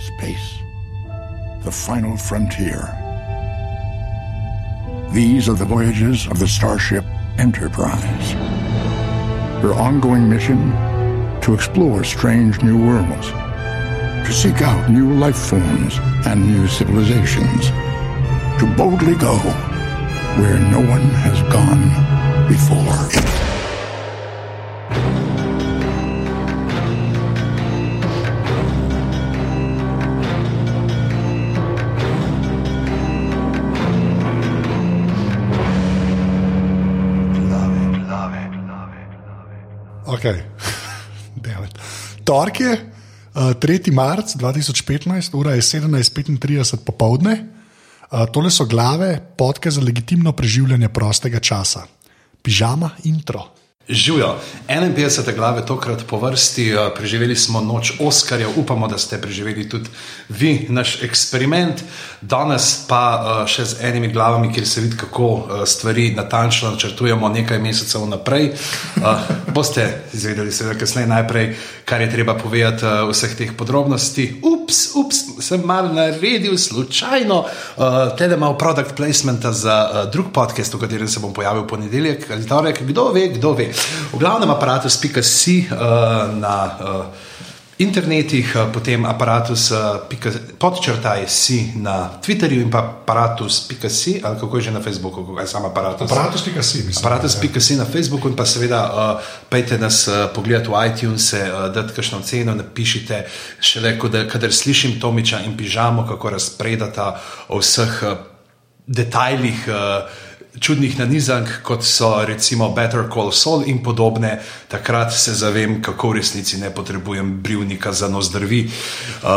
space, the final frontier. These are the voyages of the Starship Enterprise. Her ongoing mission to explore strange new worlds, to seek out new life forms and new civilizations, to boldly go where no one has gone before. Okay. Torek je uh, 3. marc 2015, ura je 17:35 popovdne. Uh, tole so glave, podke za legitimno preživljanje prostega časa. Pižama intro. Živijo, 51. glave tokrat po vrsti, eh, preživeli smo noč Oskarja, upamo, da ste preživeli tudi vi naš eksperiment. Danes pa eh, še z enimi glavami, kjer se vidi, kako eh, stvari natančno načrtujemo nekaj mesecev naprej. Boste izvedeli, seveda, kasneje najprej, kar je treba povedati vseh teh podrobnosti. Ups, ups, sem mal naredil slučajno, tede malo product placementa za drug podcast, v katerem se bom pojavil ponedeljek ali torek. Kdo ve, kdo ve. V glavnem aparatus.com uh, na uh, internetih, uh, potem aparatus uh, podčrtaj si na Twitterju in pa aparatus.com ali kako je že na Facebooku, kaj sam aparatus. Aparatus.com, mislim. Aparatus.com ja. na Facebooku in pa seveda uh, pejte nas uh, pogledati v iTunes, uh, dati kakšno ceno, napišite šele, kadar slišim Tomiča in pižamo, kako razpredata o vseh uh, detajlih. Uh, čudnih nanizank, kot so recimo Better Call Saul in podobne, takrat se zavem, kako v resnici ne potrebujem brivnika za nos drvi. Uh,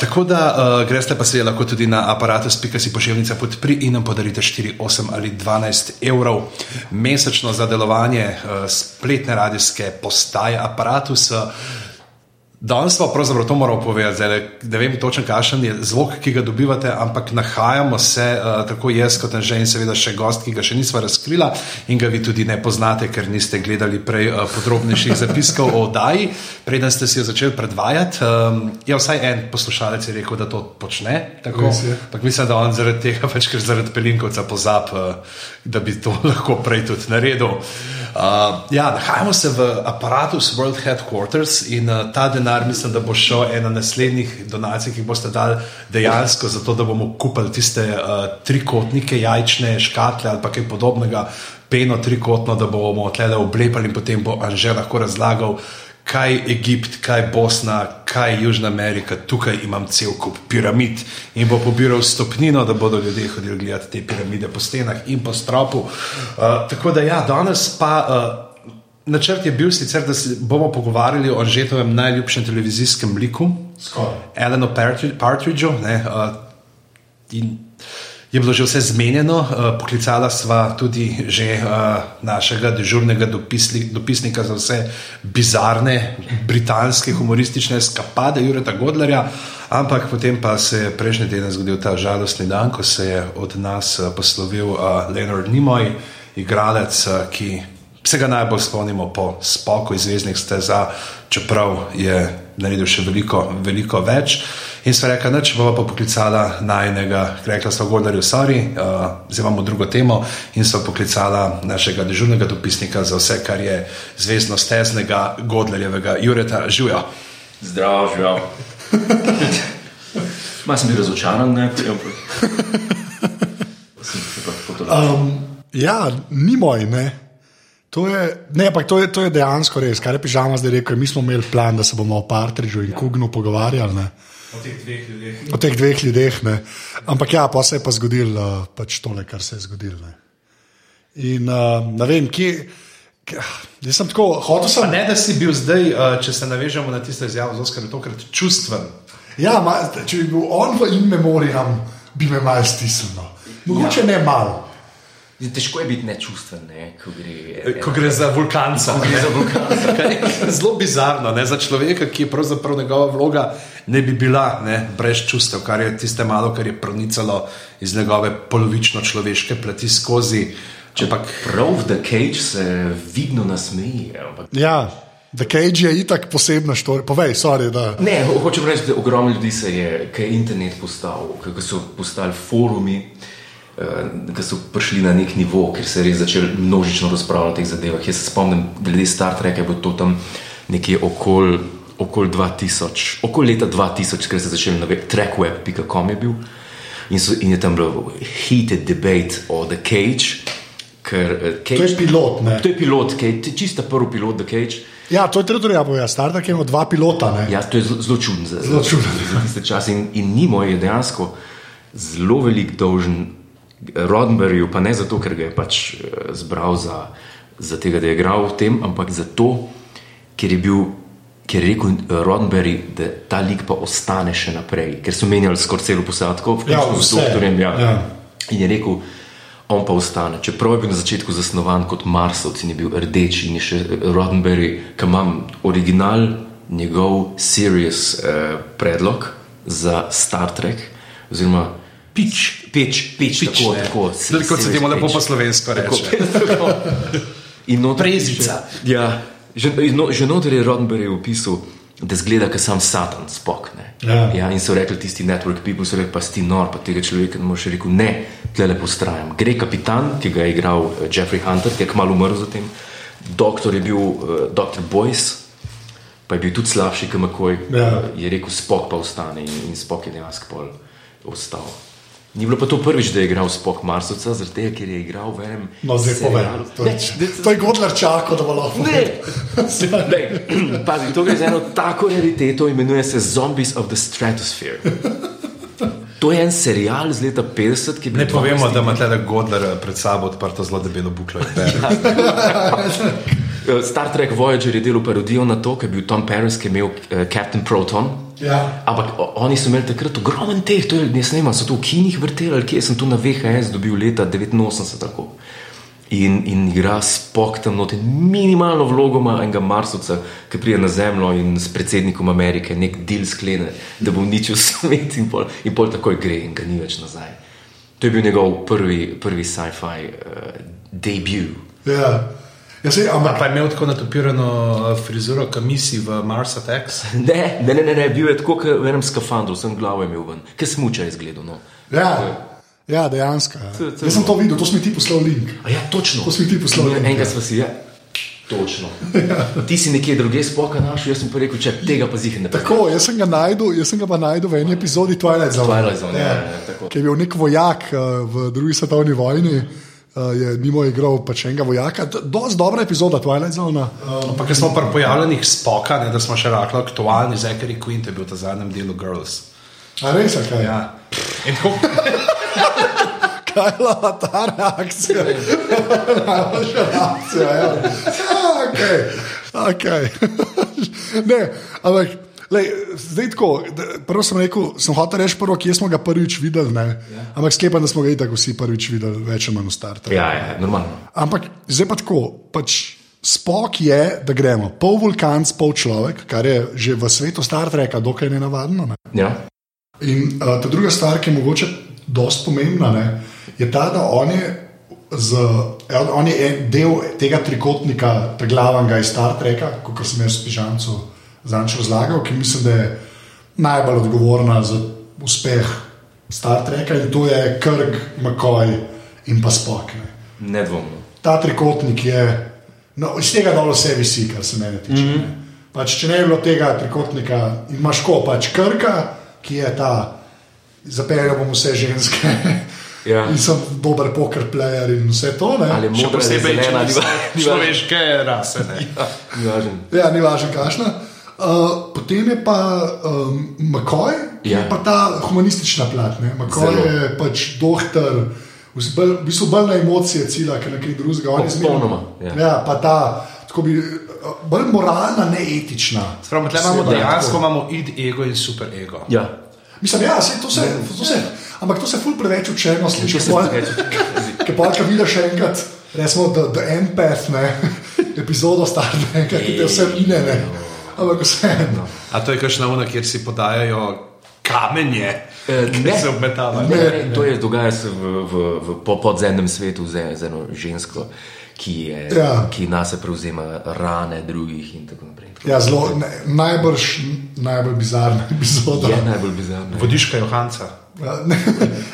tako da uh, greste pa seveda lahko tudi na aparatus.si pošiljnica podpri in nam podarite 4, 8 ali 12 evrov mesečno za delovanje uh, spletne radijske postaje aparatusa. Danes pa pravzaprav to moramo povedati, zdaj, da vem točno, kakšen je zvok, ki ga dobivate, ampak nahajamo se, uh, tako jaz kot že in seveda še gost, ki ga še nismo razkrila in ga vi tudi ne poznate, ker niste gledali prej uh, podrobnejših zapiskov o oddaji, preden ste si jo začeli predvajati. Um, ja, vsaj en poslušalec je rekel, da to počne. Tako, mislim, da on zaradi tega, pač, ker zaradi pelinkovca pozab, uh, da bi to lahko prej tudi naredil. Uh, ja, nahajamo se v aparatu World Headquarters in uh, ta denar, mislim, da bo šel ena naslednjih donacij, ki boste dali dejansko za to, da bomo kupili tiste uh, trikotnike, jajčne škatle ali kaj podobnega, peno trikotno, da bomo tle oblepali in potem bo Anžel lahko razlagal kaj Egipt, kaj Bosna, kaj Južna Amerika, tukaj imam cel kup piramid in bo pobiral stopnino, da bodo ljudje hodili gledati te piramide po stenah in po stropu. Uh, tako da ja, danes pa. Uh, Načrt je bil sicer, da se bomo pogovarjali o Žetovem najljubšem televizijskem liku, Eleno Partridgeu. Uh, je bilo že vse zmenjeno, uh, poklicala sva tudi že uh, našega dežurnega dopisli, dopisnika za vse bizarne britanske humoristične skapade, Jureta Godlerja, ampak potem pa se je prejšnji teden zgodil ta žalostni dan, ko se je od nas poslovil uh, Leonard Nimoy, igralec, uh, ki se ga najbolj spomnimo po spokoju zvezdnih steza, čeprav je naredil še veliko, veliko več. In so rekli, da če bomo pa poklicala najnega, rekla so Gordarju Sari, uh, zdaj imamo drugo temo in so poklicala našega dežurnega dopisnika za vse, kar je zvezdno steznega Godlerjevega Jureta Žuja. Zdravo, živijo. Malo sem bil razočaran, ne? um, ja, ni moj, ne. To je, ne, to, je, to je dejansko res, kar je pižama zdaj rekel. Mi smo imeli plan, da se bomo o Partridžu in. Kugnu pogovarjali. Ne. O teh dveh ljudeh. O teh dveh ljudeh Ampak ja, pa se je pa zgodilo uh, pač tole, kar se je zgodilo. Ne. In uh, ne vem, kje. Jaz sem tako hotel. Sem... Ne, da si bil zdaj, uh, če se navežemo na tisto izjavo, zelo skrbno, tokrat čustven. Ja, ma, če bi bil on v in memorijam, bi me malo stisnil. Mogoče ja. ne malo. Težko je biti nečustven, ne? ko, gre, eh, ko gre za vulkanca. Zelo bizarno ne? za človeka, ki je pravzaprav njegova vloga, ne bi bila ne? brez čustev, kar je tiste malo, kar je pronicalo iz njegove polovično človeške plati skozi. Če pa prav v The Cage se vidno nasmeji. Ja, The Cage je itak posebna štorija. Povej, sorry, da. Ne, ho- hočem reči, da ogromno ljudi se je, ki je internet postal, ki so postali forumi, ki so prišli na nek nivo, ker se je res začel množično razpravljati o teh zadevah. Jaz se spomnim, glede Star Treka je bilo to tam nekje okoli okol 2000, okoli leta 2000, ker se je začel na web, trackweb.com je bil. In, so, in je tam bilo heated debate o The Cage. Ker, eh, Cage To je pilot, ne? To je pilot, Cage, je čista prvi pilot The Cage. Ja, to je treba povedati. Star Trek je imel dva pilota. Ne? Ja, to je zelo, zelo čudno za, Zelo za, čudno, za tiste čase. In, in Nimo je dejansko zelo velik dolžen Roddenberryju, pa ne zato, ker ga je pač eh, zbral za, za tega, da je igral v tem, ampak zato, ker je bil. Ker je rekel eh, Roddenberry, da ta lik pa ostane še naprej, ker so menjali skoraj celo posadko, Ja, vključno z vse. doktorjem. Ja. Ja. In je rekel, on pa ostane. Čeprav je bil na začetku zasnovan kot Marsovc in je bil rdeč in je še Roddenberry, ki imam original, njegov serious eh, predlog za Star Trek, oziroma Peč, peč, peč, tako, ne. tako. Tudi kot se temu lepo po slovensko Tako, reče. tako. In noter Prezica. Ja, že, no, že noter je Roddenberry opisal, da zgleda, kot sam Satan, spok. Ja. Ja, in so rekli tisti network people, so rekli, pa si ti nor, pa tega človeka ne moreš reči, ne, tle lepo strajam. Gre kapitan, ki ga je igral eh, Jeffrey Hunter, ki je kmalo umrl zatem, doktor je bil uh, dr. Boyce, pa je bil tudi slabši, kot McCoy. Ja. Je rekel, spok pa ostane in, in spok je dejansko ostal. Ni bilo pa to prvič, da je igral spok Marsovca, zaradi tega, ker je igral v enem No, zdaj povej. To Ne, je, to je Godler čakal, da bo lahko. Ne, Lej, pazi, to gre za eno tako rariteto, imenuje se Zombies of the Stratosphere. To je en serial iz leta 50, ki je bil Ne povemo, 12 da ima tle Godler eh, pred sabo odprto zelo debelo buklo. bere. Eh, Star Trek Voyager je delal parodijo na to, ker je bil Tom Paris, ki je imel uh, Captain Proton. Ja. Ampak oni so imeli takrat ogromen teh, to je, ne snema, so to v kinih vrteli, ali kje sem to na VHS dobil leta 89. Tako. In, in igra spok tam noti, minimalno vlogo ima enega Marsovca, ki pride na Zemljo in s predsednikom Amerike nek del sklene, da bo uničil svet in pol, in pol takoj gre in ga ni več nazaj. To je bil njegov prvi, prvi sci-fi uh, debut. Ja. Ja, sej, ampak Pa je imel tako natopirano eh, frizuro, kot misi v Mars Attacks. Ne, ne, ne, ne, ne bil je tako, kot v enem skafandru, sem glavo imel ven, ki smuča izgledal. No. Ja, ja dejansko. Ja. Jaz sem to videl, to si mi ti poslal link. A ja, točno. To si mi ti poslal. Ja, link, Enkrat ja. smo si, ja. Točno. Ti si nekje druge spoka našel, jaz sem pa rekel, če tega pa zih ne Tako, jaz sem ga najdel, jaz sem ga pa najdel v eni epizodi Twilight Zone. Twilight Zone, ja, ja, tako. Ki je bil nek vojak uh, v drugi svetovni vojni, je Nimo igral pač enega vojaka. Dosti dobra epizoda Twilight Zone. Uh, Ampak ker smo pri pojavljenih spoka, ne, da smo še rahlo aktualni, Zachary Quint je bil ta zadnjem delu Girls. a res, kaj? Ja. In tako, Kaj je bila ta reakcija? Najboljša reakcija. Ja. Ja, okay. Okay. ne, ampak. Lej, zdaj tako, prvo sem rekel, sem hotel reči prvo, kje smo ga prvič videli, ne? ampak sklepam, da smo ga itak vsi prvič videli, več ali manj v startu. Ja, ja, normalno. Ampak zdaj pa tako, pač spok je, da gremo pol vulkan, pol človek, kar je že v svetu Star Treka dokaj nenavadno. Ne? Ja. In uh, ta druga stvar, ki je mogoče dosti pomembna, ne, je ta, da on je, z, ja, on je del tega trikotnika, tega glavnega iz Star Treka, kot sem jaz s pižamcem zadnjič razlagal, ki mislim, da je najbolj odgovorna za uspeh Star Treka in to je Krg, McCoy in pa Spock. Ne. Nedvomno. Ta trikotnik je, no, iz tega dol vse visi, kar se mene tiče. Mm -hmm. pač, če ne bi bilo tega trikotnika, imaš ko pač krka, ki je ta, zapeljal bom vse ženske. Ja. In sem dober poker player in vse to. Ne? Ali je še ali posebej, če ni niso va- ni važno. človeške rase. Ne. Ja, ni važno, kašna. Uh, potem je pa um, McCoy, ki ja. Ja. je pa ta humanistična plat. ne. McCoy Zelo. je pač doktor, v bistvu bolj na emocije cilja, ker nekaj drugega. On je zmeraj- Popolnoma, ja. ja, pa ta, tako bi, uh, bolj moralna, neetična. Spravo, tle imamo Oseba. dejansko imamo id ego in super ego. Ja. Mislim, ja, sej, to se, to se, ampak to se ful preveč učeno sliši. Se Ker pa, če vidiš enkrat, recimo, The, the Empath, ne, epizodo starega, ki te vse mine, ne. Ampak vseeno. A to je kakšna una, kjer si podajajo kamenje, Eh, ne. se obmetavajo. Ne, ne, to je dogaja se v, v, v po- podzemnem svetu z, z eno žensko, ki, je, Ja. ki nas prevzema rane drugih in tako naprej. Ja, zelo, ne, najbrž najbolj bizarna epizoda. Je najbolj bizarno. Vodiška Johanca. Ja, Ne,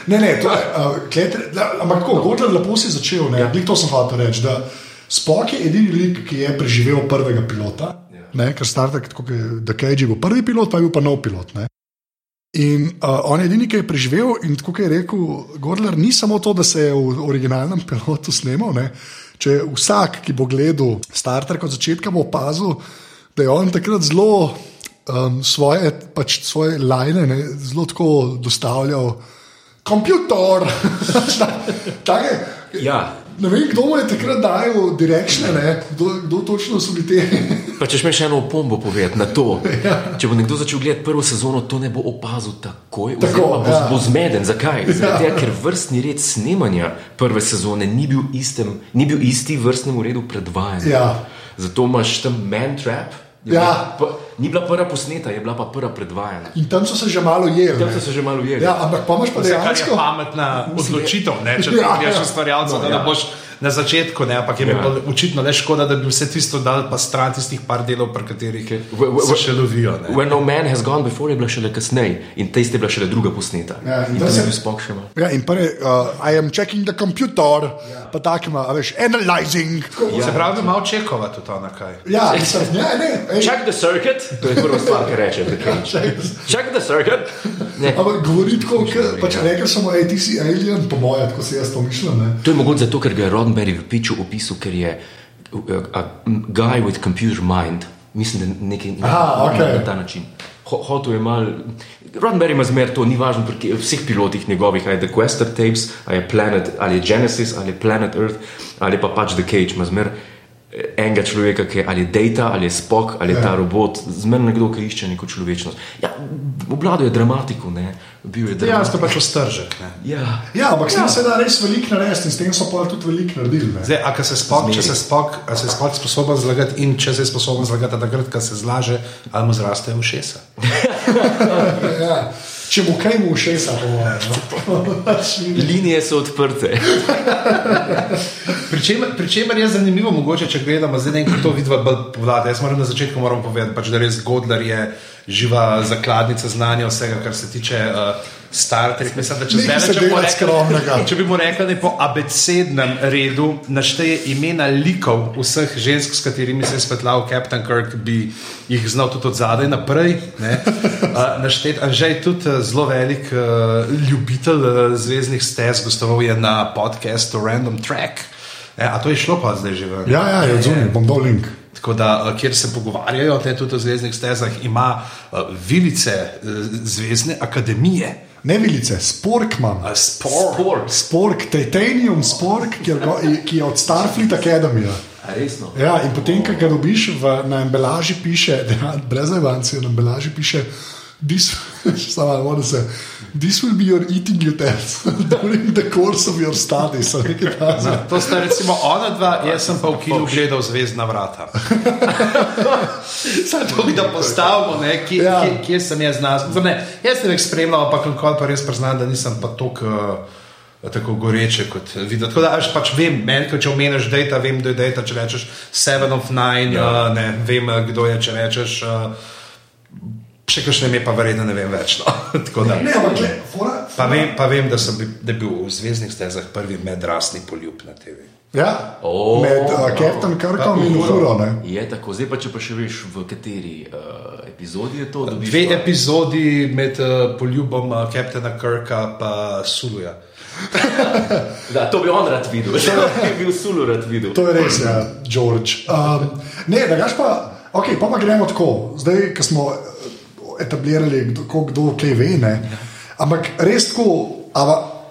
ne, ne to je, uh, kletre, da, ampak tako, Gordon, lepo si začel. Ne, ja. To sem hotel reči. da Spock je edini lik, ki je preživel prvega pilota. Ne, ker Star Trek, tako kot je Cage, je bil prvi pilot, pa je bil pa nov pilot. Ne. In uh, on je edini, ki je preživel, in tako je rekel Gordler, ni samo to, da se je v originalnem pilotu snemal. Ne. Če vsak, ki bo gledal Star Trek od začetka, bo opazil, da je on takrat zelo um, svoje, pač svoje lajne ne, zelo tako dostavljal. Komputer! Take, Ja, ne vem, kdo mu je takrat dajal direkšne, ne, kdo, kdo točno so bili te. Pa če še eno opombo povedati na to, Ja. če bo nekdo začel gledati prvo sezono, to ne bo opazil takoj, Tako, oziroma bo, ja. bo zmeden. Zakaj? Zaradi tega, ker vrstni red snemanja prve sezone ni bil, istem, ni bil isti vrstnemu redu predvajanja. Ja. Zato imaš tam Man Trap. Ja. pa- Ni bila prva posneta, je bila pa prva predvajana. In tam so se že malo jeli. Tam ne. so se že malo jedli. Ja, ampak pa imaš pa je dejansko. pametna odločitev, ne? če Ja, ti greš ja. ustvarjalca, No, da ja. ne boš na začetku, ne? ampak je mi Ja. bilo očitno le škoda, da bi vse tisto dal pa stran tistih par delov, pri katerih W- w- se še lovijo. ne. Where no man has gone before je bila šele kasneje in tiste je bila šele druga posneta. Ja, in tam se- je bil spok še malo. Ja, in prvi, uh, I am checking the computer, ja. pa tako ima, a veš, analyzing. Se pravi, da malo čekova tudi ona kaj. Ja, mislim, ja, ne, ej, Check the circuit, to je prva stvar, ki reče. The Cage. Check the circuit. Ne. Ampak govori tako, kot pač rekel sem, ej, ti si alien, po mojem, tako si jaz to mišljam. Ne? To je mogoče zato, ker ga je Roddenberry v piču opisal, ker je a guy with computer mind. Mislim, da nekaj Aha, okej. na ta način. Ho- Hotel je mal. Roddenberry ima zmer to, ni važno pri vseh pilotih njegovih, ali je The Quester Tapes, ali je Planet, ali je Genesis, ali je Planet Earth, ali pa pač The Cage, ima zmer enega človeka, ki je ali Data, ali je Spock, ali je Ja. ta robot, zmer nekdo, ki išče neko človečnost. Ja, obladal je dramatiko, ne, bil je Ja, dramatik. ste pač ostržek. ne. Ja. Ja, ampak s tem se da res veliko narediti in s tem so pa tudi veliko naredili. Ne? Zdaj, a se spok, če se spok, a se spok sposoben zlagati in če se je sposoben zlagati, takrat, ko se zlaže, ali mu zraste ušesa. Ja. Če mu kaj mu všesa, po mojem. no. Pač ni- Linije so odprte. Pričemer, pričemer je zanimivo, mogoče, če gledamo zdaj, ne vem, kako to vidva bolj povlada. Jaz moram na začetku moram povedati, pač, da res Godler je živa zakladnica znanja vsega, kar se tiče uh, Star Trek. Mislim, da če, Nekaj bi mu delati skromnega. če bi mu rekli, da je po abecednem redu našteje imena likov vseh žensk, s katerimi se je svetlal Captain Kirk, bi jih znal tudi od zadaj naprej. ne. Uh, naštet, Anžej je tudi uh, zelo velik uh, ljubitelj uh, zvezdnih stez, gostoval je na podkastu Random Track. E, a to je šlo pa zdaj že v. Ja, ja, je odzunil, bom dal link. Tako da, eh, kjer se pogovarjajo te tudi o zvezdnih stezah, ima uh, vilice uh, Zvezdne akademije. Ne vilice, spork imam. Uh, sport. Sport. Spork, titanium spork, go, ki je od Starfleet Academy. A resno? Ja, in potem, ko ga dobiš, v, na embalaži piše, da, brez evancije, na embalaži piše, this, samo malo se, this will be your eating utensil during the course of your studies. takega. To sta recimo ona dva, jaz sem pa v kinu gledal Zvezdna vrata. Zdaj to bi da postavimo, ne, kje, Ja. kje, kje sem jaz znal. Ne, jaz sem jih spremljal, ampak nikoli pa res priznam, da nisem pa tako. Tako goreče kot videti. Tako da až pač vem, meni, ko če omeniš data, vem, kdo je data, če rečeš Seven of Nine, ja. uh, ne vem, eh, kdo je, če rečeš. Uh, še kakšne ime pa verjetno ne vem več. No. Tako da. Ne, ampak, gled, fora, Pa vem, pa vem da, sem bil, da bil v Zvezdnih stezah prvi medrasni poljub na TV. ja, O, med uh, Captain Kirkom in ne. Je tako, zdaj pa če pa še veš, v kateri uh, epizodi je to. dobiš Dve pa- epizodi med uh, poljubom uh, Kaptana Kirka in Suluja. Da, to bi on rad videl, to bi bil sulu rad videl. To je res, ja, George. Um, ne, da gaš pa, ok, pa, pa gremo tako. Zdaj, ko smo etablirali, kdo, ko- kdo kaj ve, ne. Ampak res tako,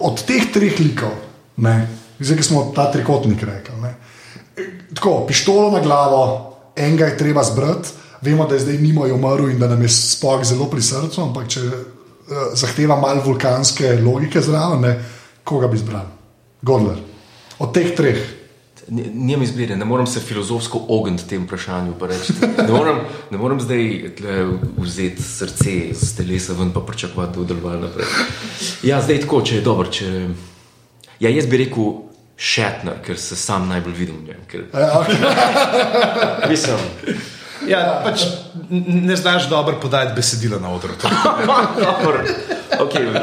od teh treh likov, ne, zdaj, smo ta trikotnik rekli, ne. Tako, pištolo na glavo, enega je treba zbrati, vemo, da je zdaj Nimo je umrl in da nam je spok zelo pri srcu, ampak če uh, zahteva malo vulkanske logike zraven, ne, koga bi zbral? Godler. Od teh treh. Nijem izbire, ne morem se filozofsko ogniti tem vprašanju. Ne morem, ne morem zdaj vzeti srce z telesa ven in pričakovati, da bo delovalo naprej. Ja, zdaj tako, če je dobro. Če... Ja, jaz bi rekel Shatner, ker se sam najbolj vidim v njem. Ker, Ja, okay. mislim, Ja, pač ne znaš dobro podajati besedila na odru. Dobro, okay,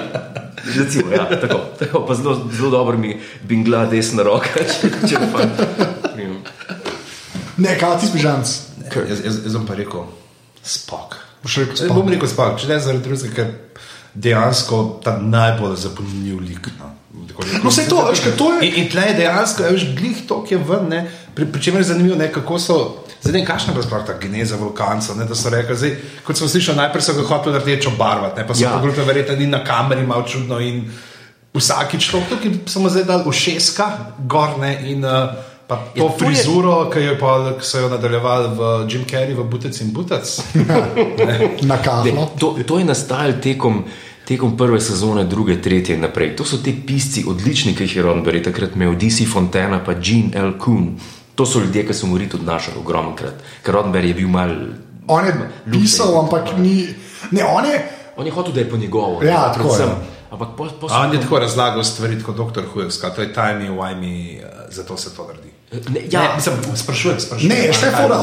recimo, ja, tako, tako, pa zelo, zelo dobro mi bingla desna roka, če, če pa. Ne, kaj ti pižamc? Jaz, jaz, jaz bom pa rekel, spok. Rekel Jaz Spock. bom rekel spok, če ne zaradi drugega, ker dejansko ta najbolj zapomnljiv lik. No. No, saj to, veš, to je- In, in tle je dejansko, veš, glih to, ki je ven, ne, pri, pri čemer je zanimivo, ne, kako so. Zdaj, ne vem, kakšna je bila sploh ta geneza vulkancev. ne, Da so rekli, zdaj, kot smo slišali, najprej so ga hoteli rdečo barvati, ne, pa so Ja. pogledali, verjetno ni na kameri malo čudno. In vsakič to, ki smo zdaj dali ušeska, gorne in uh, pa to Ja, to je- frizuro, ki, jo pa, so jo nadaljevali v Jim Carrey, v Butec in Butec. na Ne, kahlo. to, to je nastajalo tekom, tekom prve sezone, druge, tretje in naprej. To so ti pisci, odlični, ki jih je Roddenberry takrat imel, DC Fontana, pa Gene L. Kuhn. To so ljudje, ki so morali tudi našli ogromno krat, ker Roddenberry je bil mal. On je pisal, ampak ni. Ne, on je. On je hotel, da je po njegovo. Ja, tako je. Ampak po, po, A on je tako razlagal stvari kot dr. Hujevska, to je why me, uh, zato se to naredi. Ne, ja, Ne, mislim, sprašujem, sprašujem. Ne, še fora,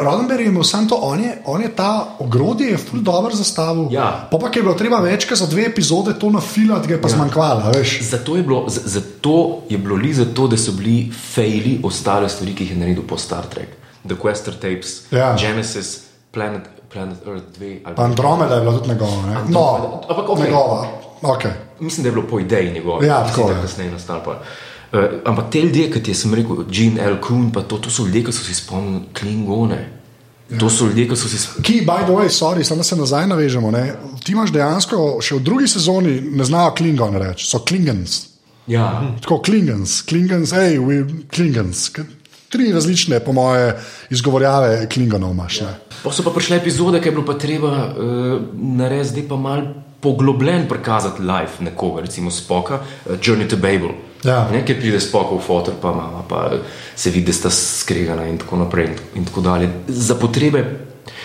Roddenberry je imel samo to, on je, on je ta ogrodje je ful dobro zastavil. Ja. Pa pa je bilo treba večkrat za dve epizode to nafilati, ga je pa ja. zmanjkvalo, veš. Zato je bilo, zato je bilo li zato, da so bili faili ostale stvari, ki jih je naredil po Star Trek. The Quester Tapes, Ja. Genesis, Planet, Planet Earth 2. ali Pa Andromeda je bila tudi njegova. Ne? No, Andromeda, ampak okej. njegova. Okay. Mislim, da je bilo po ideji njegove, Ja, tako da je. je kasneje nastalo. pa. Uh, ampak te ljudje, kot je sem rekel, Gene L. Kuhn, pa to, to so ljudje, ki so si spomnili Klingone. Ja. To so ljudje, ki so si spomnili. Ki, by the way, sorry, samo se nazaj navežemo. Ne? Ti imaš dejansko še v drugi sezoni, ne znajo Klingon reči, so Klingons. Ja. Tako Klingons, Klingons, hej, we Klingons. Tri različne, po moje, izgovorjave Klingonov imaš. Ja. Pa so pa prišle epizode, ki je bilo pa treba uh, narediti, zdaj pa mal poglobljen prikazati live nekoga, recimo Spoka, uh, Journey to Babel. Ja. Ne, ker pride Spokov fotor, pa mama, pa se vidi, da sta skregana in tako naprej in, in tako dalje. Za potrebe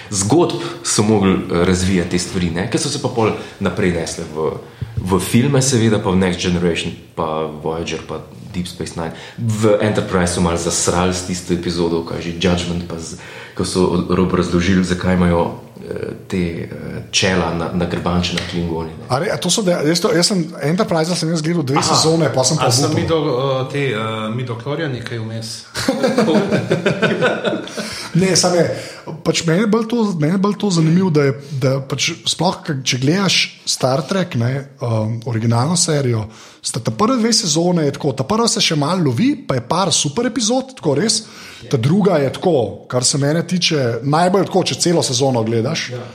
zgodb so mogli eh, razvijati te stvari, ne? ker so se pa pol naprej nesle v, v filme, seveda pa v Next Generation, pa Voyager, pa Deep Space Nine. V Enterprise so malo zasrali s tisto epizodo, kaj že Judgment, pa z, ko so rob razložili, zakaj imajo te eh, čela na, na grbanče na Klingoni. A re, a to so deja- jaz, to, jaz sem Enterprise, sem jaz gledal dve Aha. sezone, pa sem pa A sem do uh, te uh, midoklorijani kaj vmes? Ne, samo je. Pač meni je bolj to, bolj to zanimivo, da, je, da pač sploh, če gledaš Star Trek, ne, um, originalno serijo, sta ta prve dve sezone je tako, ta prva se še malo lovi, pa je par super epizod, tako res. Ta druga je tako, kar se mene tiče, najbolj tako, če celo sezono gledaš. Ja.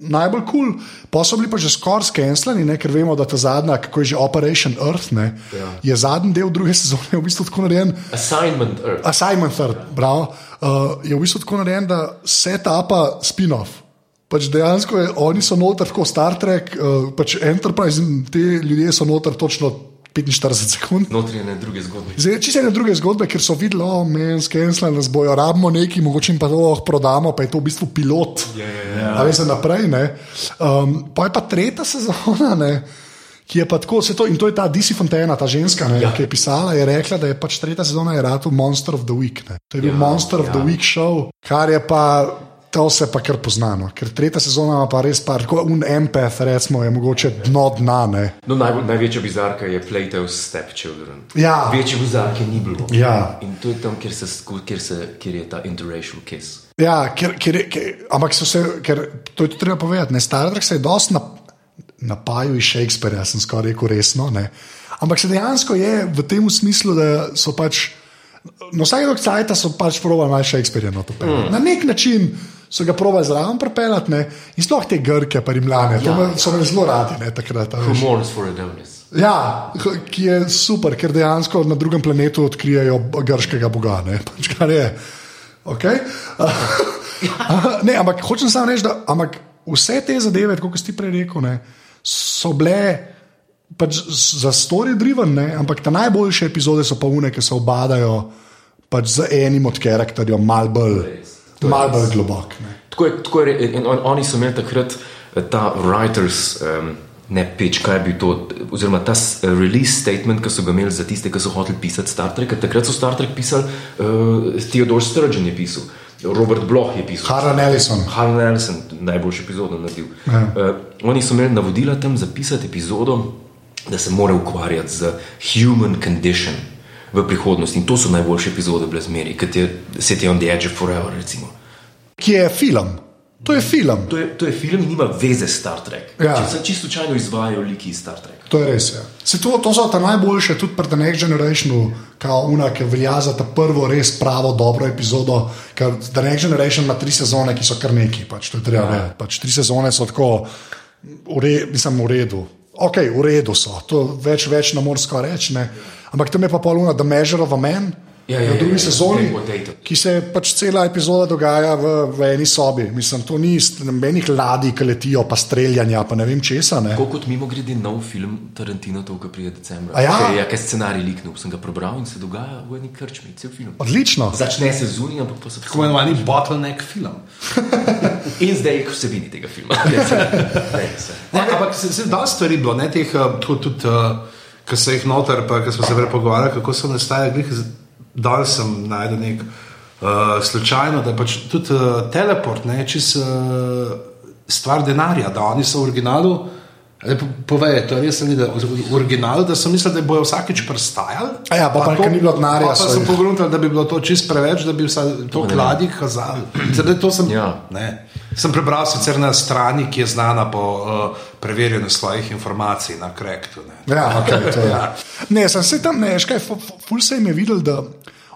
Najbolj kul, cool. pa so bili pa že skoraj skenslani, ne, ker vemo, da ta zadnja, kako je že Operation Earth, ne, ja. je zadnji del druge sezone v bistvu tako narejen, Assignment Earth. Assignment Third, bravo, uh, je v bistvu tako narejen, da se tapa spin-off. Pač dejansko je, oni so noter tako Star Trek, uh, pač Enterprise in ti ljudje so noter točno 45 sekund. Notri je ne druge zgodbe. Zdaj, čisto ene druge zgodbe, ker so videli, da oh, je skensla, nas bojo, rabimo neki, mogoče jim pa to lahko prodamo, pa je to v bistvu pilot. Ja, ja, ja. Naprej. ne. Um, pa je pa tretja sezona, ne, ki je pa tako, se to, in to je ta DC Fontana, ta ženska, ne, ja. ki je pisala, je rekla, da je pač tretja sezona je ratu Monster of the Week. Ne. To je bil ja, Monster of ja. the Week show, kar je pa. To se pa kar poznano, ker tretja sezona ima pa res par, kot un empath, recimo, je mogoče dno dna. Ne. No, najbolj, največja bizarka je Plato's Stepchildren. Ja. Večje bizarke ni bilo. Ja. In to je tam, kjer, se, kjer, se, kjer je ta interracial kiss. Ja, ker, ker, ker, ampak se, ker to je tudi treba povedati. Ne, Star Trek se je dosti nap, napajal iz Shakespearea, sem skoraj rekel resno. Ne. Ampak se dejansko je v tem smislu, da so pač. Na vsake dok cajta so pač provali malo Shakespearea. No, mm. Na nek način so ga provali zraven prepeljati ne. in sploh te grke, pa rimljane, ja, to me, so me zelo radi ne, takrat. a mourns for Adonis? Ja, h- ki je super, ker dejansko na drugem planetu odkrijejo grškega boga. Ne, pač kar je. Okay? ne, ampak hočem samo reči, da ampak vse te zadeve, kot si ti prej rekel, ne, so bile pač za story driven, ne, ampak te najboljše epizode so pa une, ki se obadajo pač z enim od karakterjev, mal bolj, mal bolj globok. Ne. Tako je, tako je, in on, oni so imeli takrat eh, ta writers um, ne peč, kaj je bil to, oziroma ta s- release statement, ki so ga imeli za tiste, ki so hoteli pisati Star Trek. Takrat so Star Trek pisali, uh, Theodore Sturgeon je pisal, Robert Bloch je pisal. Harlan Ellison. Harlan Ellison, najboljši epizodo naredil. Ja. Uh, oni so imeli navodila tam zapisati epizodo, da se mora ukvarjati z human condition v prihodnosti. In to so najboljše epizode bile zmeri, kot je City on the Edge of Forever. Recimo. Ki je film. To je film. To je, to je film, ki nima veze s Star Trek. Ja. Če se čisto slučajno izvajajo liki iz Star Treka. To je res. Ja. Se to, to so ta najboljše, tudi pri The Next Generationu, kao una, ki velja za ta prvo res pravo, dobro epizodo. Ker The Next Generation ima tri sezone, ki so kar neki. Pač, to je treba vedeti. Pač, tri sezone so tako, v re, mislim, v redu. Ok, v redu so, to več, več ne skoraj reči. Ampak tam je pa poluna The Measure of a Man. Ja, ja, v drugi ja, ja, sezoni, Dayton. ki se pač cela epizoda dogaja v, v eni sobi. Mislim, to ni nobenih ladij, ki letijo, pa streljanja, pa ne vem česa. Ne. Tako kot mimo grede nov film Tarantino, to, ki pride decembra. A ja? Ker je kaj scenarij liknil, sem ga prebral in se dogaja v eni krčmi, cel film. Odlično. Začne se zunaj, ampak pa se Tako imenovani bottleneck film. In zdaj k vsebini tega filma. Ne, se- ne, ampak se, se da stvari bilo, ne teh, uh, tako tudi, uh, ki so jih noter, pa ki smo se prej pogovarjali, kako so nastajali. glih Danes sem najdel nek uh, slučajno, da pač tudi uh, teleport, ne čez uh, stvar denarja, da oni so v originalu. Le po- Povej, to je res ali da v originalu, da so mislili, da bojo vsakeč prestajali. A ja, pa pa, to- ker ni bilo denarja, Pa, so pa sem pogledal, da bi bilo to čist preveč, da bi vsaj to kladi kazali. Zdaj, to sem, Ja. ne, sem prebral sicer na strani, ki je znana po uh, preverjanju svojih informacij na Krektu. ne. Ja, okay, to je. Ne, sem se tam, ne, škaj, ful se jim je videl, da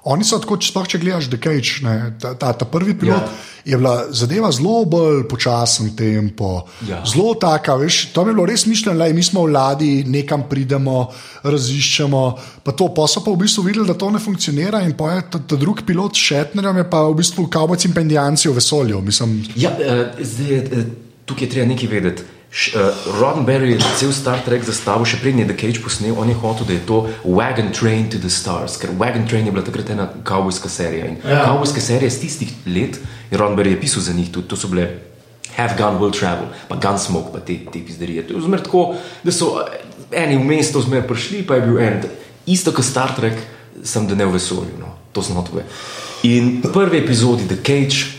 oni so tako, sploh če gledaš The Cage, ne, ta, ta, ta prvi pilot, ja. je bila zadeva zelo bolj počasen tempo, ja. Ja. zelo taka, veš, to mi je bilo res mišljeno, da mi smo v ladji, nekam pridemo, raziščemo, pa to, pa so pa v bistvu videli, da to ne funkcionira in pa je ta, ta drug pilot s Shatnerjem je pa v bistvu kavbojci in pendijanci v vesolju, mislim, Ja, uh, zdaj, uh, tukaj je treba nekaj vedeti. Uh, Roddenberry je cel Star Trek zastavil, še prednji je The Cage posnel, on je hotel, da je to Wagon Train to the Stars, ker Wagon Train je bila takrat ena kavbojska serija. In ja. kavbojske serije z tistih let, in Roddenberry je pisal za njih tudi, to so bile Have Gun Will Travel, pa Gunsmoke, pa te, te pizderije. To je zmer tako, da so eh, eni v mesto zmer prišli, pa je bil en. Isto kot Star Trek, sem da ne v vesolju, no. to smo tvoje. In prvi epizodi The Cage